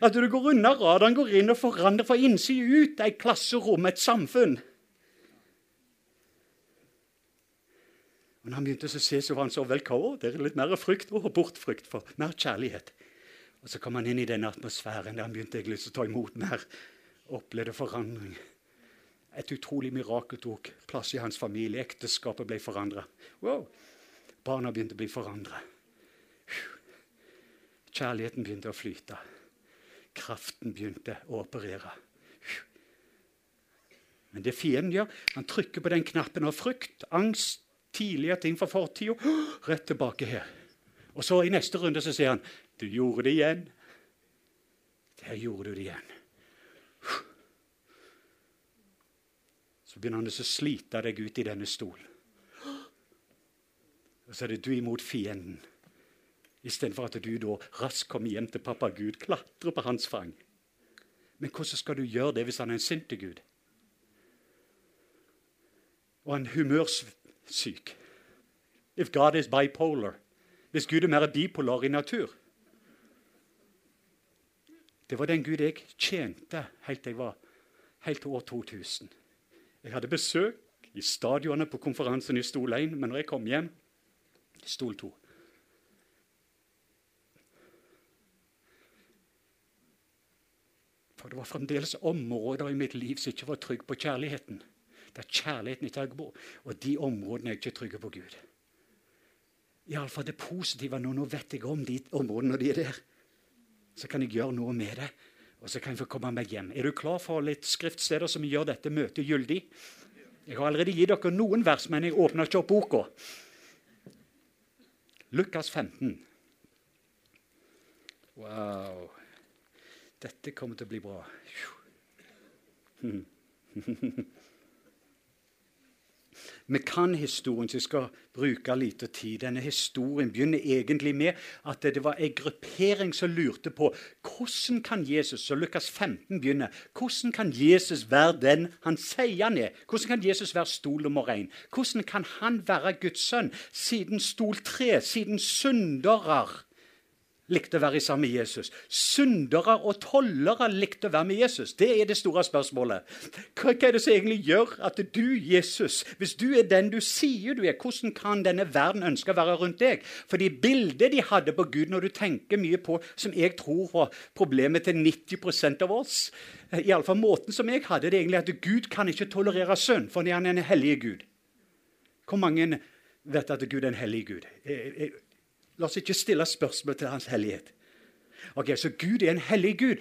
At du går unna radaren, går inn og forandrer fra innsida ut. Et klasserom, et samfunn. Og når han begynte å se, så var han så velkommen. Det er litt mer frykt og bortfrykt for mer kjærlighet. Og Så kom han inn i den atmosfæren der han begynte egentlig å ta imot mer. Opplevde forandring. Et utrolig mirakel tok plass i hans familie. Ekteskapet ble forandra. Wow. Barna begynte å bli forandra. Kjærligheten begynte å flyte. Kraften begynte å operere. Men det fienden gjør, han trykker på den knappen av frykt, angst, tidligere ting fra fortida. Rett tilbake her. Og så i neste runde så sier han du gjorde det igjen. Der gjorde du det igjen. Så begynner han å slite deg ut i denne stolen. Og så er det du imot fienden. Istedenfor at du da raskt kommer hjem til pappa Gud, klatrer på hans fang. Men hvordan skal du gjøre det hvis han er en sint Gud? Og en humørsyk. If God is bipolar. Hvis Gud er mer bipolar i natur. Det var den Gud jeg tjente helt til jeg var helt til år 2000. Jeg hadde besøk i stadionet på konferansen i stol 1, men når jeg kom hjem stol 2. For det var fremdeles områder i mitt liv som ikke var trygge på kjærligheten. Der kjærligheten ikke er god, og de områdene er jeg ikke trygge på Gud. Iallfall det positive nå. Nå vet jeg om de områdene når de er der. Så kan jeg gjøre noe med det, og så kan jeg få komme meg hjem. Er du klar for litt skriftsteder som gjør dette møtet gyldig? Jeg har allerede gitt dere noen vers, men jeg åpner ikke opp boka. Lukas 15. Wow. Dette kommer til å bli bra. Vi kan historien, så jeg skal bruke lite tid. Denne historien begynner egentlig med at det var en gruppering som lurte på hvordan kan Jesus så Lukas 15 begynner, hvordan kan Jesus være den han sier han er? Hvordan kan Jesus være stol nummer én? Hvordan kan han være Guds sønn, siden stol tre, siden syndere likte å være sammen med Jesus. Syndere og tollere likte å være med Jesus. Det er det store spørsmålet. Hva er det som egentlig gjør at du, Jesus, hvis du er den du sier du er, hvordan kan denne verden ønske å være rundt deg? Fordi bildet de hadde på Gud, når du tenker mye på, som jeg tror var problemet til 90% av oss Iallfall måten som jeg hadde det, egentlig at Gud kan ikke tolerere synd, fordi han er en hellig Gud. Hvor mange vet at Gud er en hellig Gud? Jeg, jeg, La oss ikke stille spørsmål til hans hellighet. Ok, Så Gud er en hellig Gud.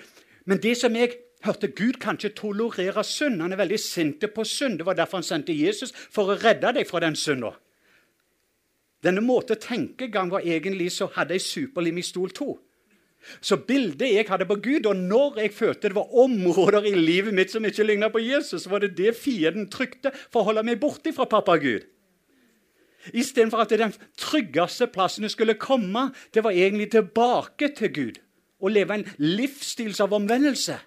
Men det som jeg hørte, Gud kan ikke tolerere synd. Han er veldig sint på synd. Det var derfor han sendte Jesus, for å redde deg fra den synda. Denne måten å tenke gang var egentlig så hadde jeg superlim i stol to. Så bildet jeg hadde på Gud, og når jeg følte det var områder i livet mitt som ikke ligna på Jesus, var det det fienden trykte for å holde meg borte fra pappa Gud. Istedenfor at den tryggeste plassen du skulle komme, det var egentlig tilbake til Gud. Å leve en livsstils av omvendelse.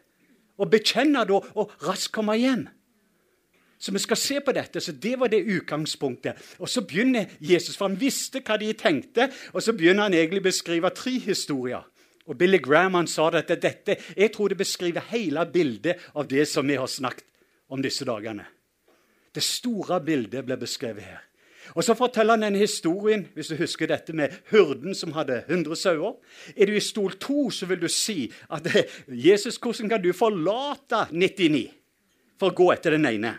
Og bekjenne da, og raskt komme hjem. Så vi skal se på dette. så Det var det utgangspunktet. Og Så begynner Jesus, for han visste hva de tenkte, og så begynner han egentlig å beskrive tre historier. Og Billy Graham han sa at dette, jeg tror det beskriver hele bildet av det som vi har snakket om disse dagene. Det store bildet ble beskrevet her. Og Så forteller han denne historien hvis du husker dette med hurden som hadde 100 sauer. Er du i stol 2, så vil du si at Jesus, hvordan kan du forlate 99 for å gå etter den ene?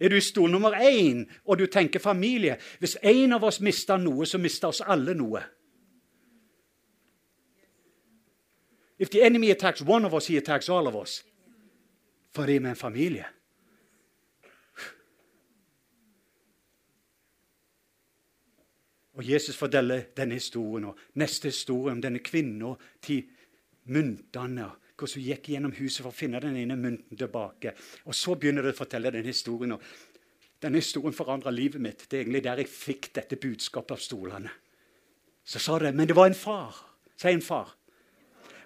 Er du i stol nummer 1 og du tenker familie Hvis en av oss mister noe, så mister oss alle noe. If the enemy attacks one of us, he attacks all of us. Fordi vi er en familie. Og Jesus forteller denne historien og neste historie om denne kvinna til myntene. Hvordan hun gikk gjennom huset for å finne den ene mynten tilbake. Og Så begynner det å fortelle denne historien. og Denne historien forandra livet mitt. Det er egentlig der jeg fikk dette budskapet av stolene. Så sa det Men det var en far. Si en far.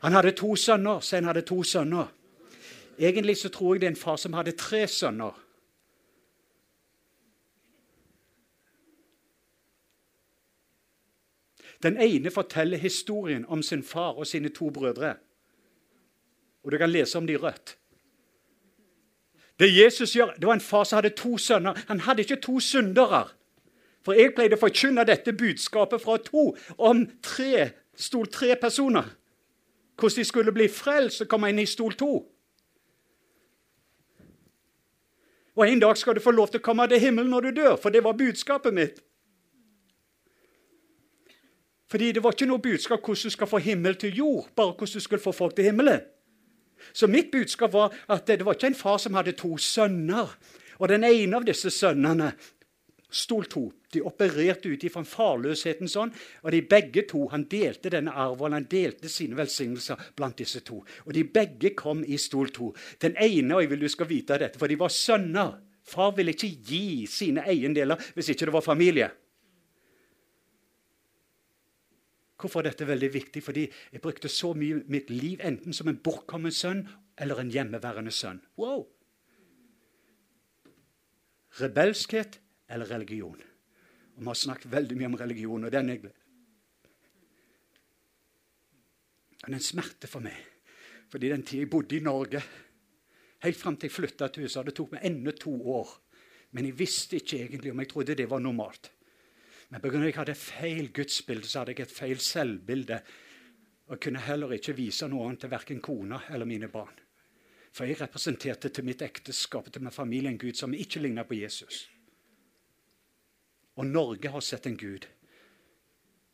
Han hadde to sønner. Si han hadde to sønner. Egentlig så tror jeg det er en far som hadde tre sønner. Den ene forteller historien om sin far og sine to brødre. Og Du kan lese om de i rødt. Det Jesus gjør, det var en far som hadde to sønner. Han hadde ikke to syndere. For jeg pleide å forkynne dette budskapet fra to om tre, stol tre personer. Hvordan de skulle bli frelst og komme inn i stol to. Og En dag skal du få lov til å komme til himmelen når du dør, for det var budskapet mitt. Fordi det var ikke noe budskap hvordan du skal få himmel til jord, bare hvordan du skulle få folk til himmelen. Så mitt budskap var at det var ikke en far som hadde to sønner. Og den ene av disse sønnene stol to. De opererte ut ifra farløsheten sånn. Og de begge to, han delte denne arven, han delte sine velsignelser blant disse to. Og de begge kom i stol to. Den ene, og jeg vil du skal vite dette, for de var sønner. Far ville ikke gi sine eiendeler hvis ikke det var familie. Hvorfor er dette veldig viktig? Fordi jeg brukte så mye mitt liv enten som en bortkommen sønn eller en hjemmeværende sønn. Wow! Rebelskhet eller religion. Og Vi har snakket veldig mye om religion, og den er Den er en smerte for meg. Fordi den tida jeg bodde i Norge, helt fram til jeg flytta til USA Det tok meg ennå to år. Men jeg visste ikke egentlig om jeg trodde det var normalt. Men pga. jeg hadde feil gudsbilde, så hadde jeg et feil selvbilde. Og kunne heller ikke vise noe annet til verken kona eller mine barn. For jeg representerte til mitt ekteskap til min familie en Gud som ikke ligna på Jesus. Og Norge har sett en Gud.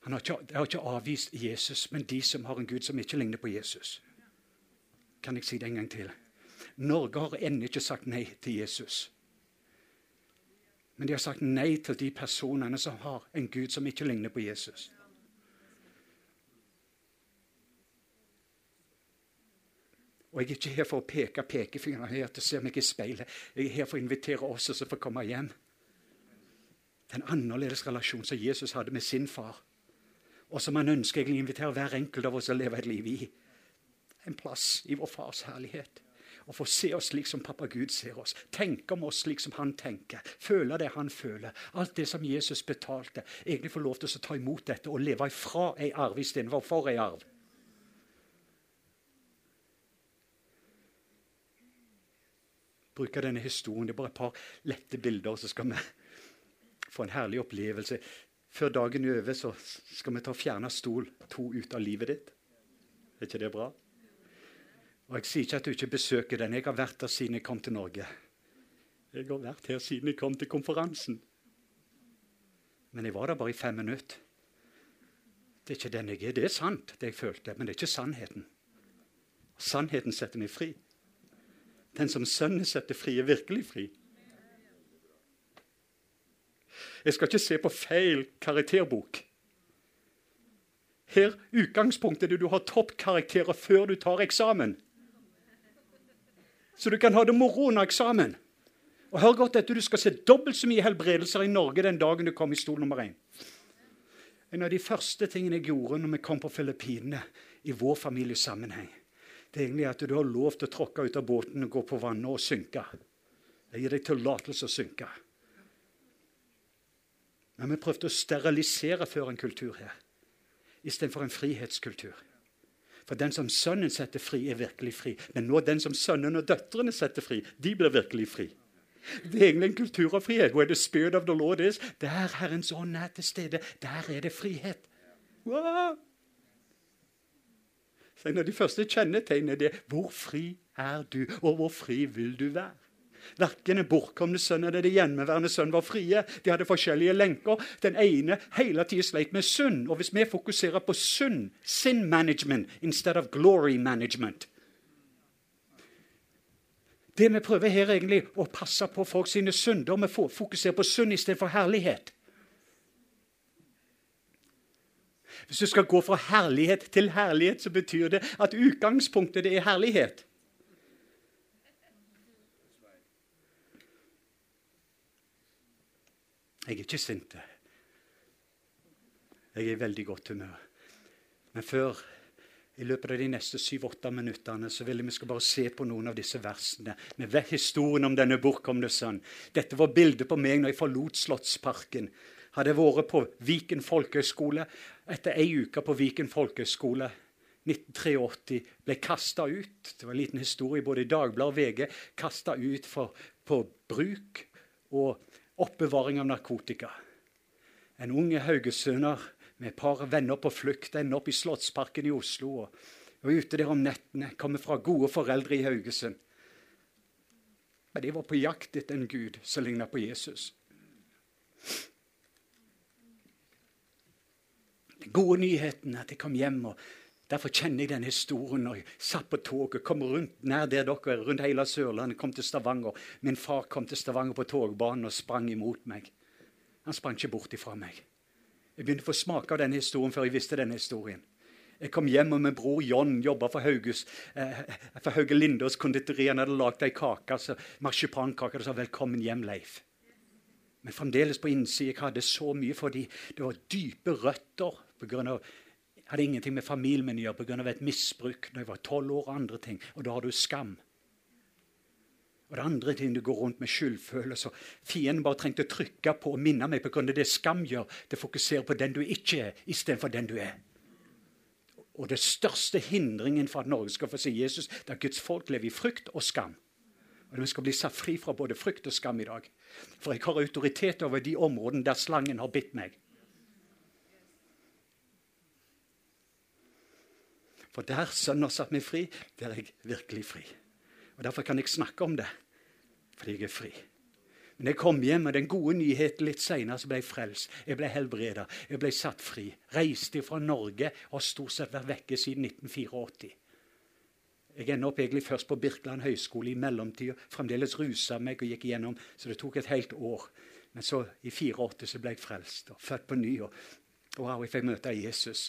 Han har ikke, har ikke avvist Jesus, men de som har en Gud som ikke ligner på Jesus. Kan jeg si det en gang til? Norge har ennå ikke sagt nei til Jesus. Men de har sagt nei til de personene som har en Gud som ikke ligner på Jesus. Og Jeg er ikke her for å peke pekefingeren her til å se meg i speilet. Jeg er her for å invitere oss som får komme hjem. Den annerledes relasjonen som Jesus hadde med sin far, og som han ønsker egentlig å invitere hver enkelt av oss å leve et liv i. En plass i vår fars herlighet og få se oss slik som pappa Gud ser oss. Tenke om oss slik som han tenker. Føle det han føler. Alt det som Jesus betalte. Egentlig få lov til å ta imot dette og leve ifra ei arv istedenfor for ei arv. Bruke denne historien. Det er bare et par lette bilder, så skal vi få en herlig opplevelse. Før dagen er over, så skal vi ta og fjerne stol to ut av livet ditt. Er ikke det bra? Og Jeg sier ikke at du ikke besøker den. Jeg har vært der siden jeg kom til Norge. Jeg har vært her siden jeg kom til konferansen. Men jeg var der bare i fem minutter. Det er ikke den jeg er. Det er sant, det jeg følte, men det er ikke sannheten. Sannheten setter meg fri. Den som Sønnen setter fri, er virkelig fri. Jeg skal ikke se på feil karakterbok. Her utgangspunktet er du har toppkarakterer før du tar eksamen. Så du kan ha det moro under eksamen. Og hør godt etter, Du skal se dobbelt så mye helbredelser i Norge den dagen du kom i stol nummer én. En av de første tingene jeg gjorde når vi kom på Filippinene i vår familiesammenheng, det er egentlig at du har lov til å tråkke ut av båten og gå på vannet og synke. Jeg gir deg tillatelse å synke. Men vi prøvde å sterilisere før en kultur her, istedenfor en frihetskultur. For den som sønnen setter fri, er virkelig fri. Men nå den som sønnen og døtrene setter fri, de blir virkelig fri. Det er egentlig en kultur av frihet. Where the spirit of the Lord is, der Herrens ånd er til stede, der er det frihet. Så En av de første kjennetegnene er hvor fri er du, og hvor fri vil du være? Verken den bortkomne sønn eller den hjemmeværende sønn var frie. De hadde forskjellige lenker. Den ene hele tida sleit med synd. Og hvis vi fokuserer på synd, sin management instead of glory management Det vi prøver her, egentlig å passe på folk sine synder. Vi fokuserer på synd istedenfor herlighet. Hvis du skal gå fra herlighet til herlighet, så betyr det at utgangspunktet det er herlighet. Jeg er ikke sint. Jeg er i veldig godt humør. Men før, i løpet av de neste syv-åtte minuttene, så vil jeg vi skal bare se på noen av disse versene med historien om denne bortkomne sønn. Dette var bildet på meg når jeg forlot Slottsparken. Hadde jeg vært på Viken folkehøgskole. Etter ei uke på Viken folkehøgskole 1983 ble kasta ut. Det var en liten historie både i Dagbladet og VG. Kasta ut for, på bruk og oppbevaring av narkotika. En unge haugesønner med et par venner på flukt ender opp i Slottsparken i Oslo. og, og ute der om nettene. Kommer fra gode foreldre i Haugesund. Men de var på jakt etter en gud som ligna på Jesus. Den gode nyheten er at jeg kom hjem og Derfor kjenner jeg den historien når jeg satt på toget, kom rundt nær der dere er, rundt hele Sørlandet, kom til Stavanger. Min far kom til Stavanger på togbanen og sprang imot meg. Han sprang ikke bort ifra meg. Jeg begynte å få smake av denne historien før jeg visste denne historien. Jeg kom hjem, og min bror John jobba for, Hauges, eh, for Hauge Lindås konditori. Han hadde lagd ei kake, altså marsipankake, og sa 'velkommen hjem, Leif'. Men fremdeles på innsida jeg hadde så mye fordi det var dype røtter pga hadde ingenting med familien min å gjøre pga. et misbruk da jeg var tolv år. og andre ting, Og da har du skam. Og det andre ting du går rundt med skyldfølelse. Fienden bare trengte å trykke på og minne meg av det skam gjør. Det fokuserer på den du ikke er, istedenfor den du er. Og det største hindringen for at Norge skal få se Jesus, det er at Guds folk lever i frykt og skam. Og Vi skal bli satt fri fra både frykt og skam i dag. For jeg har autoritet over de områdene der slangen har bitt meg. For der Sønnen har satt meg fri, der er jeg virkelig fri. Og Derfor kan jeg snakke om det, fordi jeg er fri. Men jeg kom hjem med den gode nyheten litt seinere, så ble jeg frelst. Jeg ble helbreda, jeg ble satt fri. Reiste fra Norge og har stort sett vært vekke siden 1984. Jeg ender opp egentlig først på Birkeland høgskole i mellomtida. Fremdeles rusa meg og gikk igjennom, så det tok et helt år. Men så i 84 så ble jeg frelst og født på ny. Og, wow, jeg fikk møte Jesus.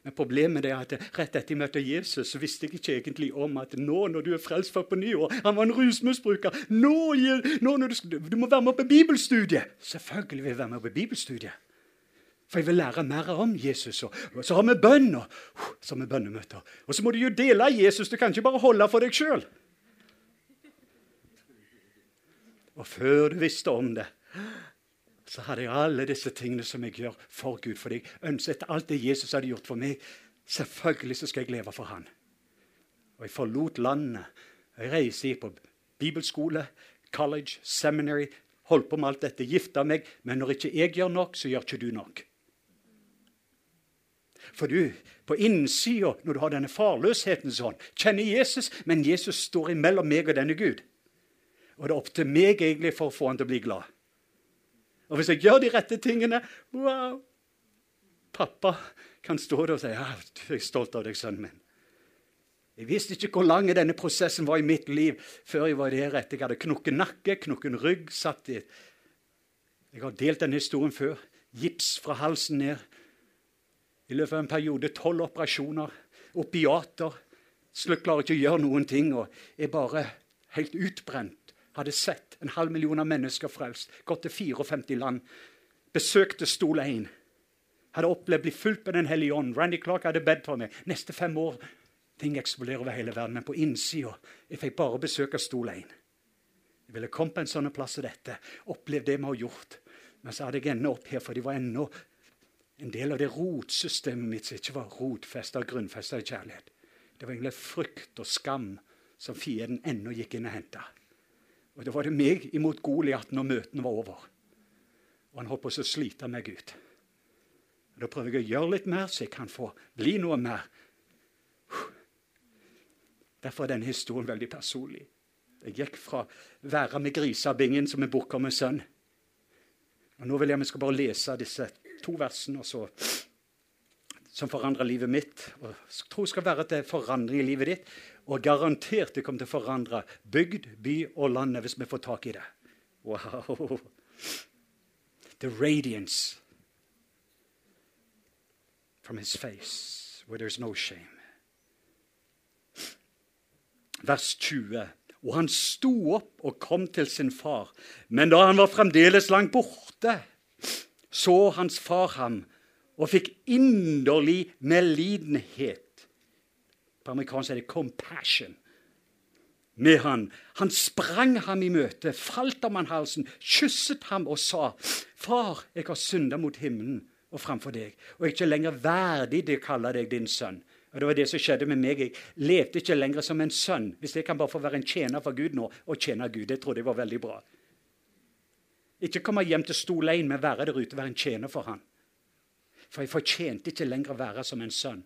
Men problemet er at rett etter jeg møtte Jesus, så visste jeg ikke egentlig om at nå når du er frelst for på nyår Han var en rusmisbruker. Nå, nå du, du, må være med på bibelstudiet! Selvfølgelig vil jeg være med på bibelstudiet. For jeg vil lære mer om Jesus. Og, så har vi bønn, og så har vi bønnemøter. Og så må du jo dele Jesus. Du kan ikke bare holde for deg sjøl. Og før du visste om det, så hadde jeg alle disse tingene som jeg gjør for Gud. Fordi jeg ønsket alt det Jesus hadde gjort for meg. Selvfølgelig så skal jeg leve for Han. Og jeg forlot landet. Jeg reiste på bibelskole, college, seminary. Holdt på med alt dette, gifta meg. Men når ikke jeg gjør nok, så gjør ikke du nok. For du, på innsida, når du har denne farløsheten sånn, kjenner Jesus, men Jesus står imellom meg og denne Gud. Og det er opp til meg egentlig for å få han til å bli glad. Og hvis jeg gjør de rette tingene wow, Pappa kan stå der og si ja, jeg er stolt av deg, sønnen min. Jeg visste ikke hvor lang denne prosessen var i mitt liv før jeg var der rette. Jeg hadde knokken nakke, knokken rygg. satt i... Jeg har delt denne historien før. Gips fra halsen ned. I løpet av en periode tolv operasjoner. Opiater. Slutt klarer ikke å gjøre noen ting. og er bare helt utbrent. Hadde sett en halv million av mennesker frelst. Gått til 54 land. Besøkte Stol 1. Hadde opplevd bli fulgt med Den hellige ånd. Randy Clark hadde bedt for meg. Neste fem år ting eksploderer over hele verden. Men på innsida Jeg fikk bare besøke Stol 1. Jeg ville kommet på en sånn plass som dette. Opplevd det vi har gjort. Men så hadde jeg ennå opp her, for de var ennå en del av det rotsystemet mitt som ikke var rotfesta og grunnfesta i kjærlighet. Det var egentlig frykt og skam som fienden ennå gikk inn og henta. Og Da var det meg imot Goliat når møtene var over. Og han holdt på å slite meg ut. Og Da prøver jeg å gjøre litt mer, så jeg kan få bli noe mer. Derfor er denne historien veldig personlig. Jeg gikk fra å være med grisabingen som en bortkommen sønn. Og Nå vil jeg vi skal bare lese disse to versene så, som forandrer livet mitt. Og jeg tror skal være til forandring i livet ditt. Og garantert det kommer til å forandre bygd, by og landet hvis vi får tak i det. Wow! The radiance from his face, where there's no shame. Vers 20. Og han sto opp og kom til sin far. Men da han var fremdeles langt borte, så hans far ham og fikk inderlig medlidenhet på amerikansk er det 'compassion' med han. Han sprang ham i møte, falt om han halsen, kysset ham og sa, 'Far, jeg har synda mot himmelen og framfor deg, og jeg er ikke lenger verdig til å kalle deg din sønn.' Og Det var det som skjedde med meg. Jeg levde ikke lenger som en sønn. Hvis jeg kan bare få være en tjener for Gud nå, og tjene Gud, det trodde jeg var veldig bra. Ikke komme hjem til stol 1, men være der ute, være en tjener for han. For jeg fortjente ikke lenger å være som en sønn.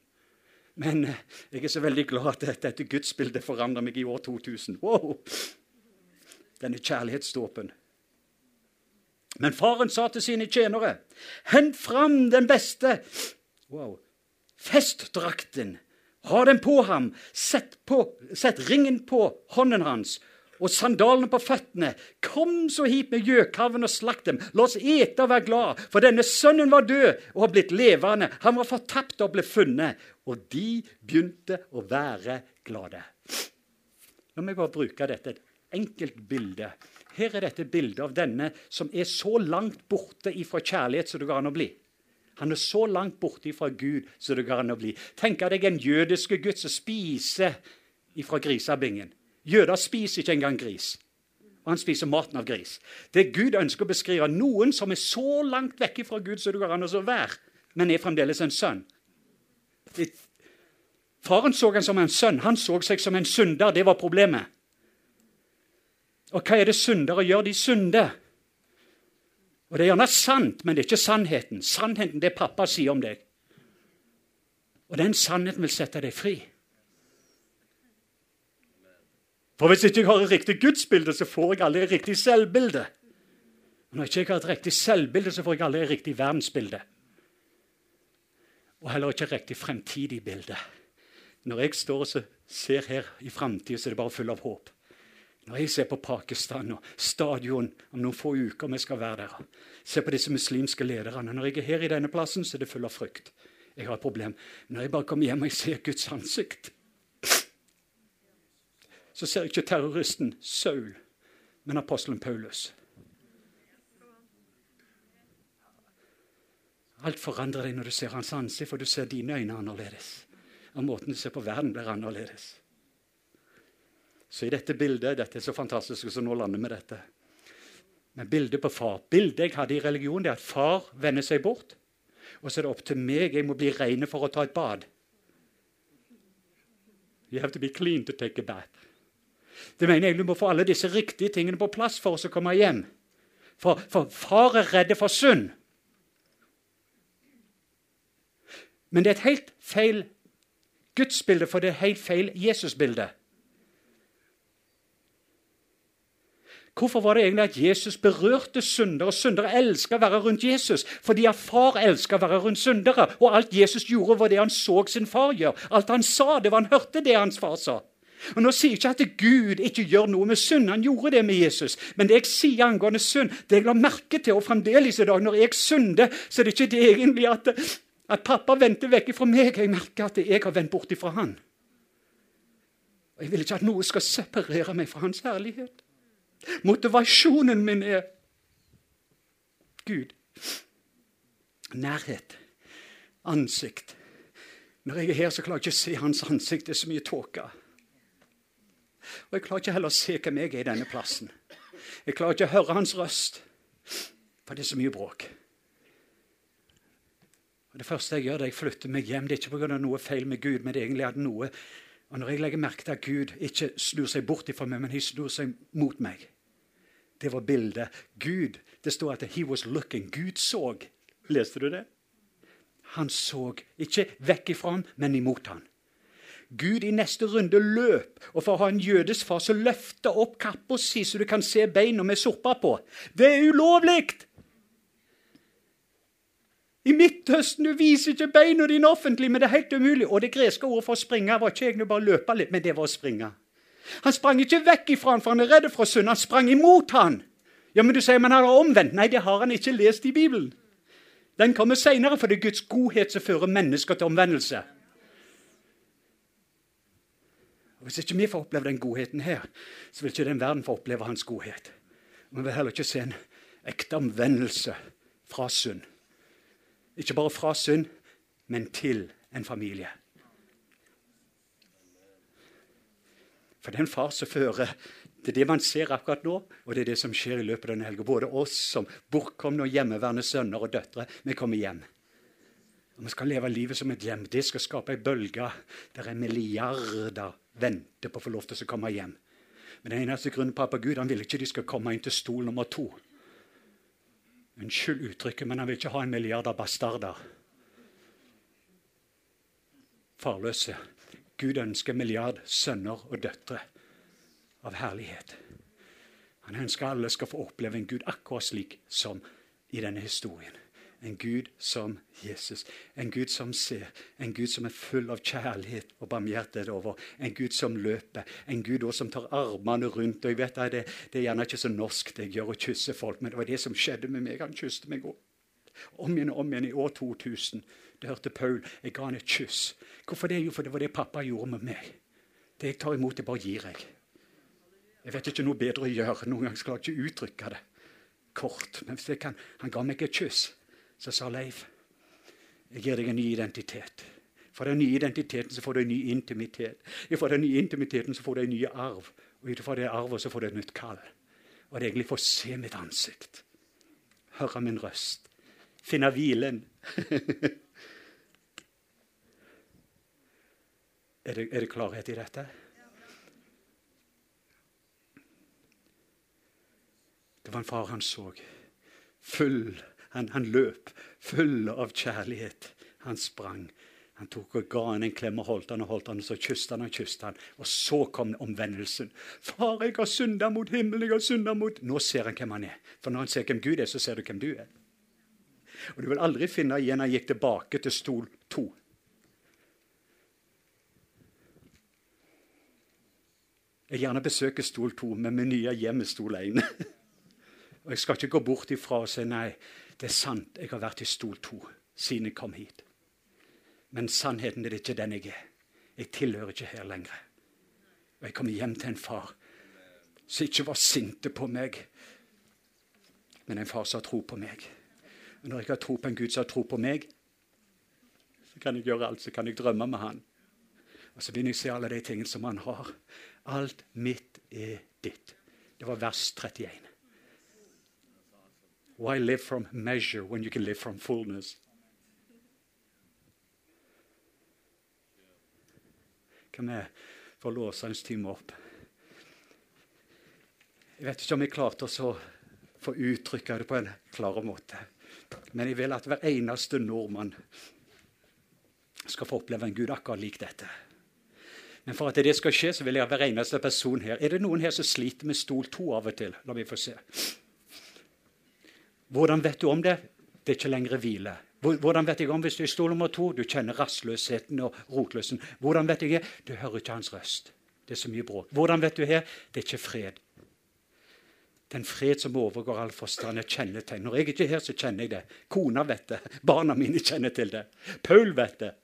Men eh, jeg er så veldig glad at dette gudsbildet forandrer meg i år 2000. Wow! Denne kjærlighetsdåpen. Men faren sa til sine tjenere, hent fram den beste wow, festdrakten. Ha den på ham. Sett, på, sett ringen på hånden hans og sandalene på føttene. Kom så hit med gjøkalven og slakt dem. La oss ete og være glad, for denne sønnen var død og har blitt levende. Han var fortapt og ble funnet. Og de begynte å være glade. La meg bare bruke dette. Et enkelt bilde. Her er dette bildet av denne som er så langt borte ifra kjærlighet som det går an å bli. Han er så langt borte ifra Gud som det går an å bli. Tenk deg en jødiske gutt som spiser ifra grisabingen. Jøder spiser ikke engang gris. Og han spiser maten av gris. Det Gud ønsker å beskrive noen som er så langt vekk fra Gud som det går an å være, men er fremdeles en sønn. Faren så han som en sønn. Han så seg som en synder. Det var problemet. Og hva er det syndere gjør? De synder. Og Det er gjerne sant, men det er ikke sannheten. Sannheten det pappa sier om deg. Og den sannheten vil sette deg fri. For hvis ikke jeg har et riktig gudsbilde, så får jeg aldri et riktig selvbilde. Og når jeg ikke har et riktig selvbilde, så får jeg aldri et riktig verdensbilde. Og heller ikke et riktig fremtidig bilde. Når jeg står og ser her i framtida, så er det bare full av håp. Når jeg ser på Pakistan og stadion om noen få uker vi skal være der, ser på disse muslimske lederne Når jeg er her i denne plassen, så er det full av frykt. Jeg har et problem. Når jeg bare kommer hjem og jeg ser Guds ansikt, så ser ikke terroristen Saul, men apostelen Paulus. Alt forandrer deg når du ser hans ansikt, for du ser dine øyne annerledes. Og måten du ser på verden, blir annerledes. Så i dette bildet Dette er så fantastisk, så nå lander vi dette. Men bildet på far Bildet jeg hadde i religion, det er at far vender seg bort. Og så er det opp til meg. Jeg må bli rein for å ta et bad. You have to be clean to take a bath. Det mener jeg du må få alle disse riktige tingene på plass for oss å komme hjem. For, for far er redd for synd. Men det er et helt feil gudsbilde, for det er helt feil Jesusbilde. Hvorfor var det egentlig at Jesus berørte syndere? Syndere elsker å være rundt Jesus fordi at far elsker å være rundt syndere. Og alt Jesus gjorde, var det han så sin far gjøre. Alt han sa, det var han hørte det hans far sa. Og Nå sier jeg ikke at Gud ikke gjør noe med synd. Han gjorde det med Jesus. Men det jeg sier angående synd, det jeg la merke til, og fremdeles i dag, når jeg synder, så er det ikke det egentlig at, at pappa vendte vekk fra meg. Jeg merker at jeg har vendt bort ifra han. Og Jeg vil ikke at noe skal separere meg fra hans herlighet. Motivasjonen min er Gud. Nærhet. Ansikt. Når jeg er her, så klarer jeg ikke å se hans ansikt. Det er så mye tåke. Og jeg klarer ikke heller å se hvem jeg er i denne plassen. Jeg klarer ikke å høre hans røst, for det er så mye bråk. Og Det første jeg gjør, er at jeg flytter meg hjem. Det er ikke pga. noe feil med Gud, men det er egentlig at noe Og når jeg legger merke til at Gud ikke snur seg bort fra meg, men han snur seg mot meg Det var bildet. Gud Det står at 'he was looking'. Gud så. Leste du det? Han så ikke vekk ifra ham, men imot ham. Gud i neste runde løp, og for å ha en jødisk far så løfta opp kappa si så du kan se beina med soppa på. Det er ulovlig! I Midtøsten du viser ikke beina dine offentlig, men det er helt umulig. Og det greske ordet for å springe var ikke egentlig bare å løpe litt, men det var å springe. Han sprang ikke vekk ifra han, for han er redd for synd. Han sprang imot han. Ja, men du sier, man har omvendt. Nei, det har han ikke lest i Bibelen. Den kommer seinere, for det er Guds godhet som fører mennesker til omvendelse. Og Hvis ikke vi får oppleve den godheten her, så vil ikke den verden få oppleve hans godhet. Vi vil heller ikke se en ekte omvendelse fra synd. Ikke bare fra synd, men til en familie. For det er en far som fører Det er det man ser akkurat nå, og det er det som skjer i løpet av denne helga. Både oss som bortkomne og hjemmeværende sønner og døtre, vi kommer hjem. Og Vi skal leve livet som et hjem. Det skal skape ei bølge der er milliarder venter på å få lov til å komme hjem. Men den eneste grunnen pappa Gud han vil ikke de skal komme inn til stol nummer to. Unnskyld uttrykket, men han vil ikke ha en milliard av bastarder. Farløse. Gud ønsker milliard sønner og døtre av herlighet. Han ønsker alle skal få oppleve en Gud akkurat slik som i denne historien. En Gud som Jesus. En Gud som ser. En Gud som er full av kjærlighet og barmhjertighet over. En Gud som løper. En Gud også som tar armene rundt. Og jeg vet det, det er gjerne ikke så norsk det jeg gjør å kysse folk, men det var det som skjedde med meg. Han kysste meg. Om igjen og om igjen i år 2000. Det hørte Paul. Jeg ga han et kyss. Hvorfor det? Jo, for det var det pappa gjorde med meg. Det jeg tar imot, det bare gir jeg. Jeg vet ikke noe bedre å gjøre. Noen ganger skal jeg ikke uttrykke det kort. Men hvis jeg kan, han ga meg et kyss. Så sa Leif, jeg gir deg en ny identitet. For den nye identiteten så får du en ny intimitet. Fra den nye intimiteten så får du en ny arv. Og ut fra det arvet så får du et nytt kall. Og det er egentlig for å se mitt ansikt. Høre min røst. Finne hvilen. <laughs> er, det, er det klarhet i dette? Det var en far han så. Full han, han løp full av kjærlighet. Han sprang. Han tok og ga han en klem og holdt han og holdt han, og så kysset han og kysset han. Og så kom omvendelsen. 'Far, jeg har synda mot himmelen, jeg har synda mot Nå ser han hvem han er. For når han ser hvem Gud er, så ser du hvem du er. Og du vil aldri finne igjen han gikk tilbake til stol to. Jeg gjerne besøker stol to, men med nye hjem er stol én. <laughs> og jeg skal ikke gå bort ifra og si nei. Det er sant, jeg har vært i stol to siden jeg kom hit. Men sannheten er det ikke den jeg er. Jeg tilhører ikke her lenger. Og jeg kommer hjem til en far som ikke var sinte på meg, men en far som har tro på meg. Og når jeg har tro på en Gud som har tro på meg, så kan jeg gjøre alt, så kan jeg drømme med han. Og så begynner jeg å se alle de tingene som han har. Alt mitt er ditt. Det var vers 31. Why live from measure when you can live from fullness? Kan vi få time opp? Jeg vet ikke om jeg klarte å få uttrykke det på en klar måte. Men jeg vil at hver eneste nordmann skal få oppleve en Gud akkurat lik dette. Men for at det skal skje, så vil jeg ha hver eneste person her. Er det noen her som sliter med stol to av og til? La meg få se. Hvordan vet du om det? Det er ikke lenger hvile. Hvordan vet jeg om hvis du er i stol nummer to? Du kjenner rastløsheten og rotløsen. Hvordan vet jeg det? Du hører ikke hans røst. Det er så mye bråk. Hvordan vet du her? Det er ikke fred. Den fred som overgår all forstand, er kjennetegn. Når jeg ikke er her, så kjenner jeg det. Kona vet det. Barna mine kjenner til det. Paul vet det.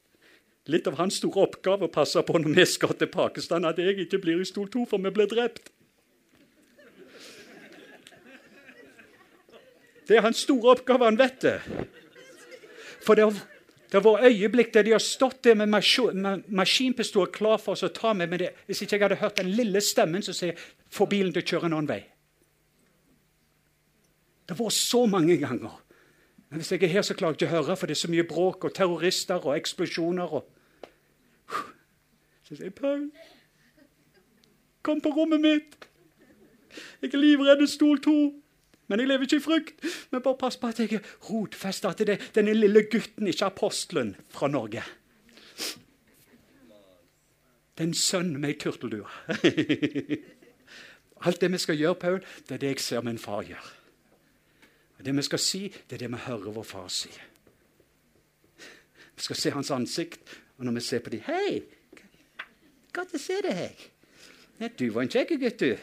Litt av hans store oppgave å passe på når vi skal til Pakistan, at jeg ikke blir i stol to, for vi blir drept. Det er hans store oppgave, han vet det. For det har, vært øyeblikk der de har stått der med, maskinpistol klar for oss å ta med, men det, hvis ikke jeg hadde hørt den lille stemmen som sier 'få bilen til å kjøre en annen vei'. Det har vært så mange ganger. Men hvis jeg er her, så klarer jeg ikke å høre, for det er så mye bråk og terrorister og eksplosjoner. Og... Så sier jeg, 'Paul, kom på rommet mitt. Jeg er livredd stol to.' Men jeg lever ikke i frykt. Men bare pass på at jeg er rotfesta. til det er denne lille gutten, ikke apostelen fra Norge. Det er en sønn med ei turteldue. Alt det vi skal gjøre, Paul, det er det jeg ser min far gjør. Det vi skal si, det er det vi hører vår far si. Vi skal se hans ansikt, og når vi ser på dem 'Hei, godt å se deg.' Ja, 'Du var en kjekk gutt, du.'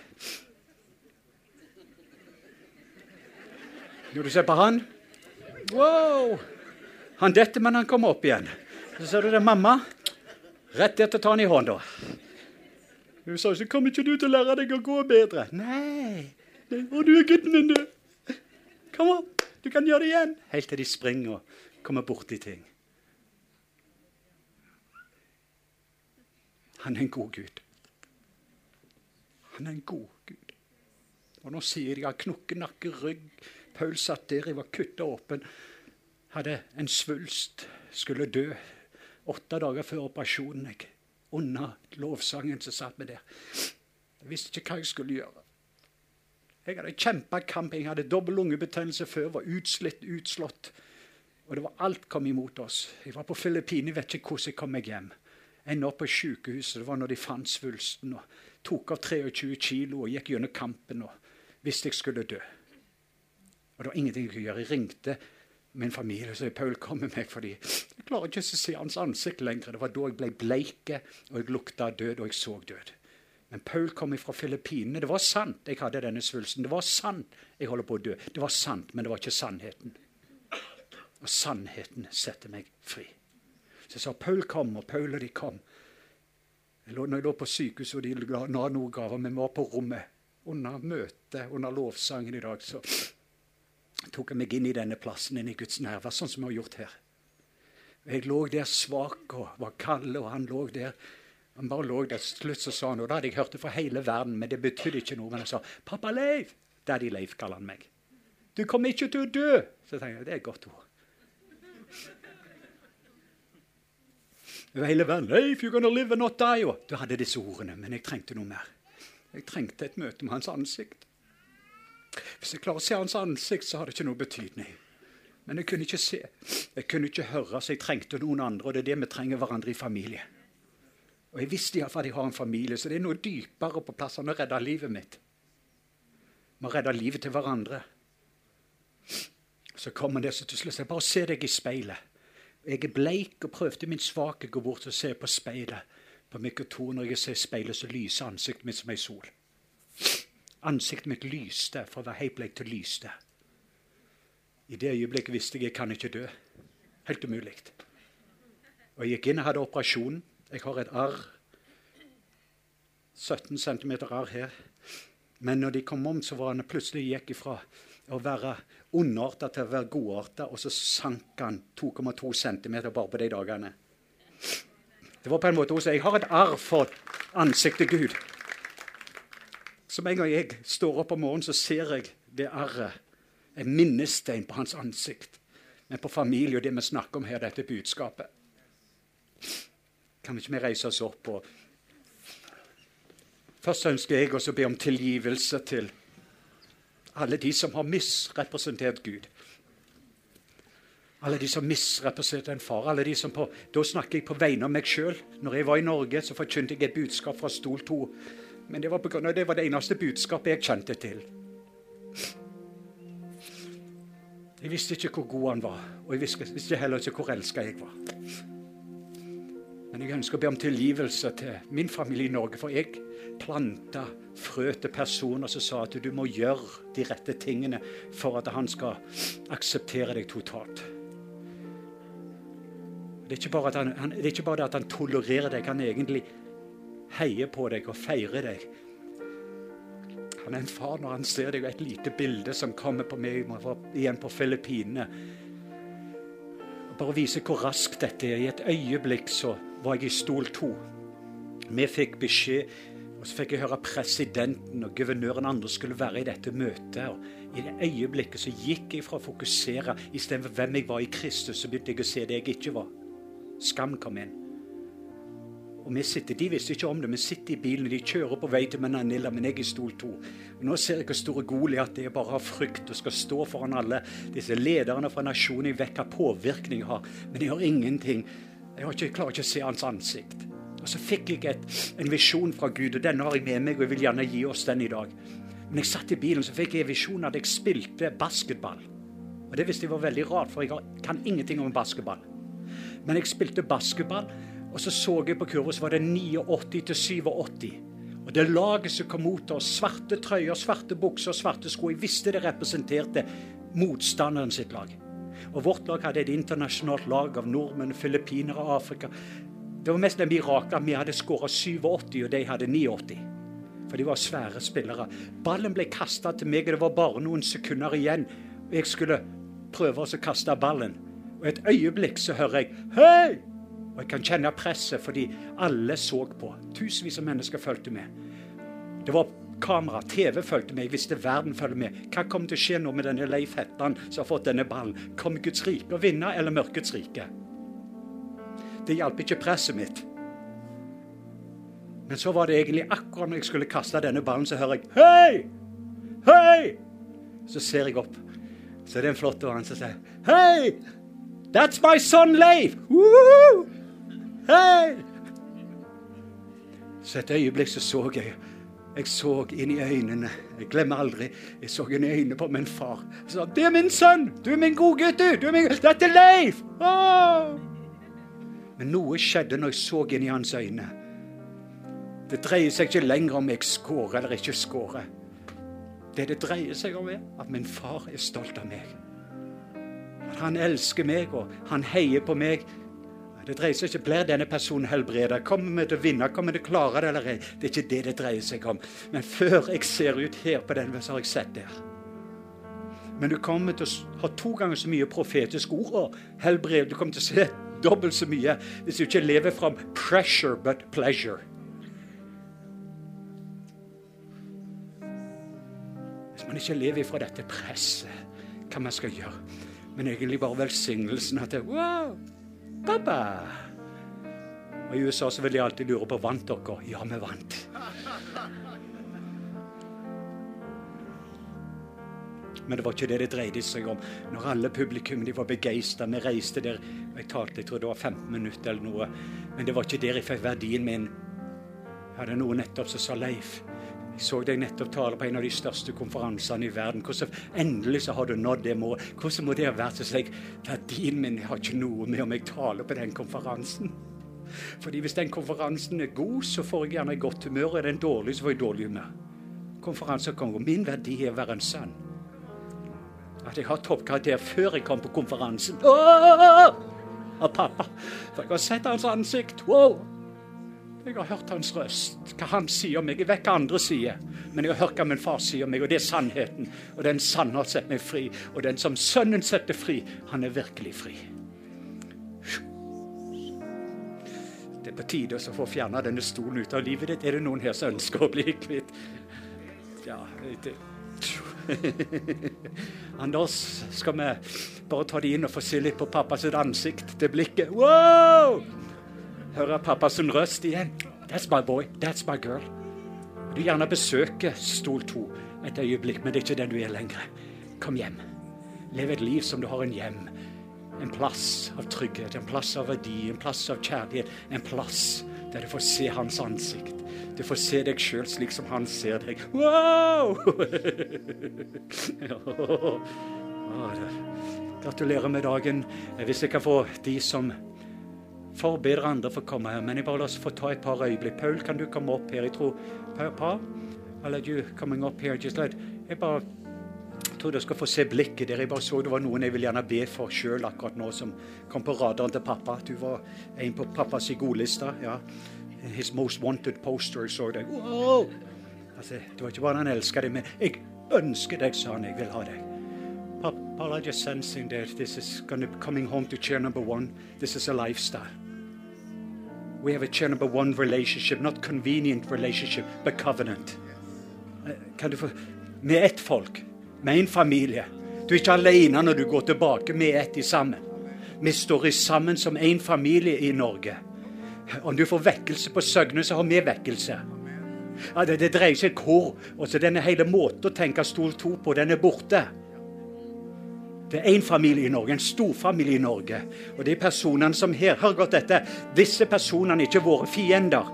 Når du ser på han Wow! Han detter, men han kommer opp igjen. Så ser du det, mamma. Rett etter ta han i hånda. Hun sa ikke 'Kommer ikke du til å lære deg å gå bedre?' Nei. Og du er gutten min, du. Kom opp, du kan gjøre det igjen. Helt til de springer og kommer borti ting. Han er en god Gud. Han er en god Gud. Og nå sier de at knokke, nakke, rygg. Paul satt der, jeg var kutta åpen. Hadde en svulst, skulle dø. Åtte dager før operasjonen. Jeg, under lovsangen som satt meg der. Jeg visste ikke hva jeg skulle gjøre. Jeg hadde kjempa kamp. Jeg hadde dobbel lungebetennelse før, var utslitt, utslått. Og det var alt kom imot oss. Jeg var på Filippinene, vet ikke hvordan jeg kom meg hjem. Enda opp på sykehuset. Det var når de fant svulsten og tok av 23 kilo og gikk gjennom kampen og visste jeg skulle dø. Og det var ingenting jeg kunne gjøre. Jeg ringte min familie og sa Paul kom med meg fordi jeg klarer ikke å se hans ansikt lenger. Det var da jeg ble bleike, og jeg lukta død, og jeg så død. Men Paul kom fra Filippinene. Det var sant jeg hadde denne svulsten. Det var sant jeg holder på å dø. Det var sant, men det var ikke sannheten. Og sannheten setter meg fri. Så jeg sa Paul kom, og Paul og de kom. Jeg lå, når jeg lå på sykehuset og de ga noen gaver, men vi var på rommet under møtet, under lovsangen i dag, så tok jeg meg inn i denne plassen, inn i Guds nerver, sånn som vi har gjort her. Jeg lå der svak og var kald, og han lå der han bare lå der. Slutt så sa han, og da hadde jeg hørt det fra hele verden, men det betydde ikke noe. Men han sa 'Pappa Leif'. Daddy Leif kaller han meg. 'Du kommer ikke til å dø'. Så tenker jeg, det er et godt ord. Over hele verden 'Leif, you're gonna live and not die'. Du hadde disse ordene, men jeg trengte noe mer. Jeg trengte et møte med hans ansikt. Hvis jeg klarer å se hans ansikt, så har det ikke noe betydning. Men jeg kunne ikke se, jeg kunne ikke høre, så jeg trengte noen andre. Og det er det vi trenger hverandre i familie. Og jeg visste iallfall at jeg har en familie, så det er noe dypere på plass enn å redde livet mitt. Vi redde livet til hverandre. Så kommer det så til slutt. Jeg bare se deg i speilet. Jeg er bleik og prøvde min svake gå bort og se på speilet. På mikrotonen når jeg ser speilet, så lyser ansiktet mitt som ei sol. Ansiktet mitt lyste for å være helt blekt til lyste. I det øyeblikket visste jeg jeg kan ikke dø. Helt umulig. Og jeg gikk inn og hadde operasjon. Jeg har et arr. 17 cm arr her. Men når de kom om, så var han plutselig gikk ifra å være ondarta til å være godarta, og så sank han 2,2 cm bare på de dagene. Det var på en måte også, Jeg har et arr for ansiktet Gud. Så med en gang jeg står opp om morgenen, så ser jeg det arret. En minnestein på hans ansikt. Men på familie og det vi snakker om her, dette budskapet. Kan vi ikke vi reise oss opp og Først ønsker jeg også å be om tilgivelse til alle de som har misrepresentert Gud. Alle de som misrepresenterte en far. alle de som på, Da snakker jeg på vegne av meg sjøl. Når jeg var i Norge, så forkynte jeg et budskap fra stol 2. Men det var, på grunn av, det var det eneste budskapet jeg kjente til. Jeg visste ikke hvor god han var, og jeg visste, heller ikke hvor elska jeg var. Men jeg ønsker å be om tilgivelse til min familie i Norge, for jeg planta frø til personer som sa at du må gjøre de rette tingene for at han skal akseptere deg totalt. Det er ikke bare, han, han, bare det at han tolererer deg, han egentlig heier på deg og feirer deg. Han er en far når han ser deg, et lite bilde som kommer på meg igjen på Filippinene. Bare vise hvor raskt dette er. I et øyeblikk så var jeg i stol to. Vi fikk beskjed, og så fikk jeg høre presidenten og guvernøren andre skulle være i dette møtet. og I det øyeblikket så gikk jeg fra å fokusere istedenfor hvem jeg var i Kristus, så begynte jeg å se det jeg ikke var. Skam kom inn. Og vi sitter, De visste ikke om det. Vi sitter i bilen, de kjører på vei til Manila, men jeg er i stol to. Nå ser jeg hvor store Goliat det er bare har frykt og skal stå foran alle disse lederne fra nasjonen i vekk av påvirkning har. Men jeg har ingenting. Jeg, har ikke, jeg klarer ikke å se hans ansikt. Og Så fikk jeg et, en visjon fra Gud, og den har jeg med meg, og jeg vil gjerne gi oss den i dag. Men jeg satt i bilen, så fikk jeg en visjon at jeg spilte basketball. Og Det visste jeg var veldig rart, for jeg kan ingenting om basketball. Men jeg spilte basketball, og så så jeg på kurven, så var det 89 til 87. Og det laget som kom mot oss, svarte trøyer, svarte bukser, svarte sko, jeg visste det representerte motstanderen sitt lag. Og vårt lag hadde et internasjonalt lag av nordmenn, filippinere Afrika. Det var mest en mirakel at vi hadde skåra 87, og de hadde 89. For de var svære spillere. Ballen ble kasta til meg, og det var bare noen sekunder igjen. Og jeg skulle prøve å kaste ballen. Og et øyeblikk så hører jeg 'Hei!' Og jeg kan kjenne presset fordi alle så på. Tusenvis av mennesker fulgte med. Det var kamera, TV fulgte med. Jeg visste verden følger med. Hva kommer til å skje nå med denne Leif Hetland som har fått denne ballen? Kommer Guds rike å vinne, eller mørkets rike? Det hjalp ikke presset mitt. Men så var det egentlig akkurat når jeg skulle kaste denne ballen, så hører jeg 'Hei! Hei!' Så ser jeg opp. Så er det en flott mann som sier 'Hei!' That's my son Leif! Woo! Hey! Så et øyeblikk så så jeg jeg så inn i øynene. Jeg glemmer aldri. Jeg så inn i øynene på min far. Jeg sa 'Det er min sønn! Du er min gode gutt, du! du er min... Dette er Leif!' Oh! Men noe skjedde når jeg så inn i hans øyne. Det dreier seg ikke lenger om jeg skårer eller ikke skårer. Det det dreier seg om, er at min far er stolt av meg. At Han elsker meg, og han heier på meg. Det dreier seg ikke blir denne personen helbredet. Kommer vi til å vinne? Kommer vi til å klare det eller ei? Det er ikke det det dreier seg om. Men før jeg ser ut her på den, så har jeg sett der. Men du kommer til å ha to ganger så mye profetiske ord og helbred. Du kommer til å se <laughs> dobbelt så mye hvis du ikke lever fra pressure but pleasure. Hvis man ikke lever fra dette presset, hva man skal gjøre men egentlig bare velsignelsen at det, Wow! Pappa! Og I USA så vil de alltid lure på vant dere. Ja, vi vant. Men det var ikke det det dreide seg om. Når alle publikum de var begeistra, vi reiste der Jeg talte, jeg tror det var 15 minutter eller noe. Men det var ikke der jeg fikk verdien min. Jeg hadde noe nettopp som sa Leif. Jeg så deg nettopp tale på en av de største konferansene i verden. Hvordan, endelig så har du nådd det målet. Hvordan må det ha vært? Jeg, Verdien min har ikke noe med om jeg taler på den konferansen. Fordi Hvis den konferansen er god, så får jeg gjerne godt humør. Er den dårlig, så får jeg dårlig humør. Konferanser kan gå. Min verdi er å være en sønn. At jeg har toppkarakter før jeg kom på konferansen. Åh! Av pappa. For jeg har sett hans ansikt. Wow! Jeg har hørt hans røst, hva han sier om meg. Jeg vet hva andre sier, men jeg har hørt hva min far sier om meg, og det er sannheten. Og den sanne har sett meg fri. Og den som Sønnen setter fri, han er virkelig fri. Det er på tide å få fjerna denne stolen ut av livet ditt. Er det noen her som ønsker å bli kvitt? Ja, det <laughs> Anders, skal vi bare ta det inn og få se litt på pappas ansikt, det blikket? Wow! Høre pappas røst igjen. That's my boy. That's my girl. Du gjerne besøker Stol 2 et øyeblikk, men det er ikke den du er lenger. Kom hjem. Lev et liv som du har en hjem. En plass av trygghet, en plass av verdi, en plass av kjærlighet. En plass der du får se hans ansikt. Du får se deg sjøl slik som han ser deg. Wow! <laughs> Gratulerer med dagen. Hvis jeg kan få de som forbereder andre for å komme her. Men jeg bare la oss få ta et par øyeblikk. Paul, kan du komme opp her? Jeg tror Pa? Eller you coming up here? Just let, jeg bare tror dere skal få se blikket der. Jeg bare så det var noen jeg vil gjerne be for sjøl akkurat nå, som kom på radaren til pappa. Du var en på pappas godliste. Ja. His most wanted poster. Så det. Wow! Altså, det var ikke bare han elska deg, men jeg ønsker deg, sa han. Jeg vil ha deg. Papa, I'm just sensing that this is gonna coming home to chair number one. This is a lifestyle. We have a chair number one relationship, not convenient relationship, but covenant. Eh, kan du få Med ett folk, med en familie. Du er ikke alene når du går tilbake. Vi er ett i sammen. Vi står i sammen som en familie i Norge. Om du får vekkelse på Søgne, så har vi vekkelse. Ja, det, det, dreier seg hvor. Også denne hele måten å tenke stol to på, den er borte. Det er én familie i Norge, en storfamilie i Norge. Og de personene som her har gått dette, disse personene er ikke våre fiender.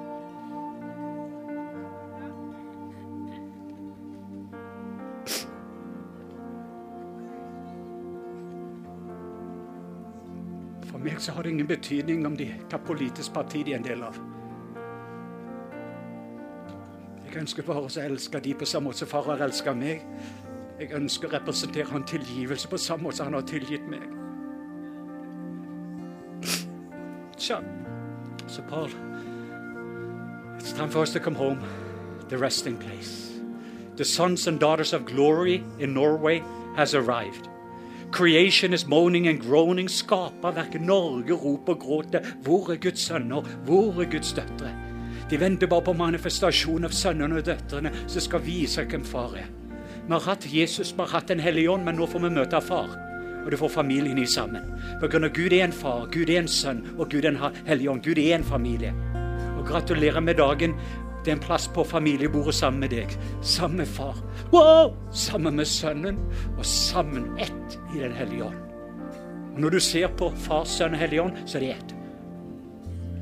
For meg så har det ingen betydning om de, hva politisk parti de er en del av. Jeg ønsker bare å elske de på samme måte som far har elsket meg. Jeg ønsker å representere han tilgivelse på samme måte som han har tilgitt meg. Så, så Paul It's time for us to come home, the resting place. The sons and daughters of glory in Norway has arrived. Creation is moaning and groaning. Skaperverket Norge roper og gråter. Hvor er Guds sønner? Hvor er Guds døtre? De venter bare på manifestasjon av sønnene og døtrene som skal vise hvem far er. Vi har hatt Jesus, vi har hatt Den hellige ånd, men nå får vi møte far. Og du får familien i sammen. For Gud er en far, Gud er en sønn, og Gud er en hellig ånd. Gud er en familie. Og gratulerer med dagen. Det er en plass på familiebordet sammen med deg. Sammen med far. Wow! Sammen med sønnen, og sammen ett i Den hellige ånd. Og Når du ser på Far, Sønn og Hellig ånd, så er det ett.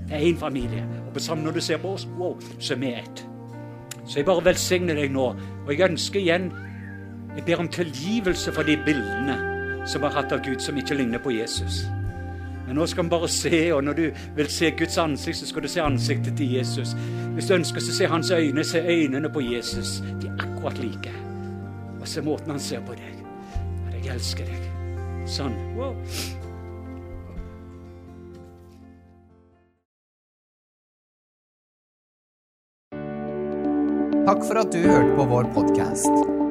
Det er én familie. Og på samme når du ser på oss, wow, så er vi ett. Så jeg bare velsigner deg nå. Og jeg ønsker igjen jeg ber om tilgivelse for de bildene som har hatt av Gud som ikke ligner på Jesus. Men nå skal vi bare se, og når du vil se Guds ansikt, så skal du se ansiktet til Jesus. Hvis du ønsker å se hans øyne, se øynene på Jesus. De er akkurat like. Og se måten han ser på deg. Jeg elsker deg. Sånn. Wow. Takk for at du hørte på vår podkast.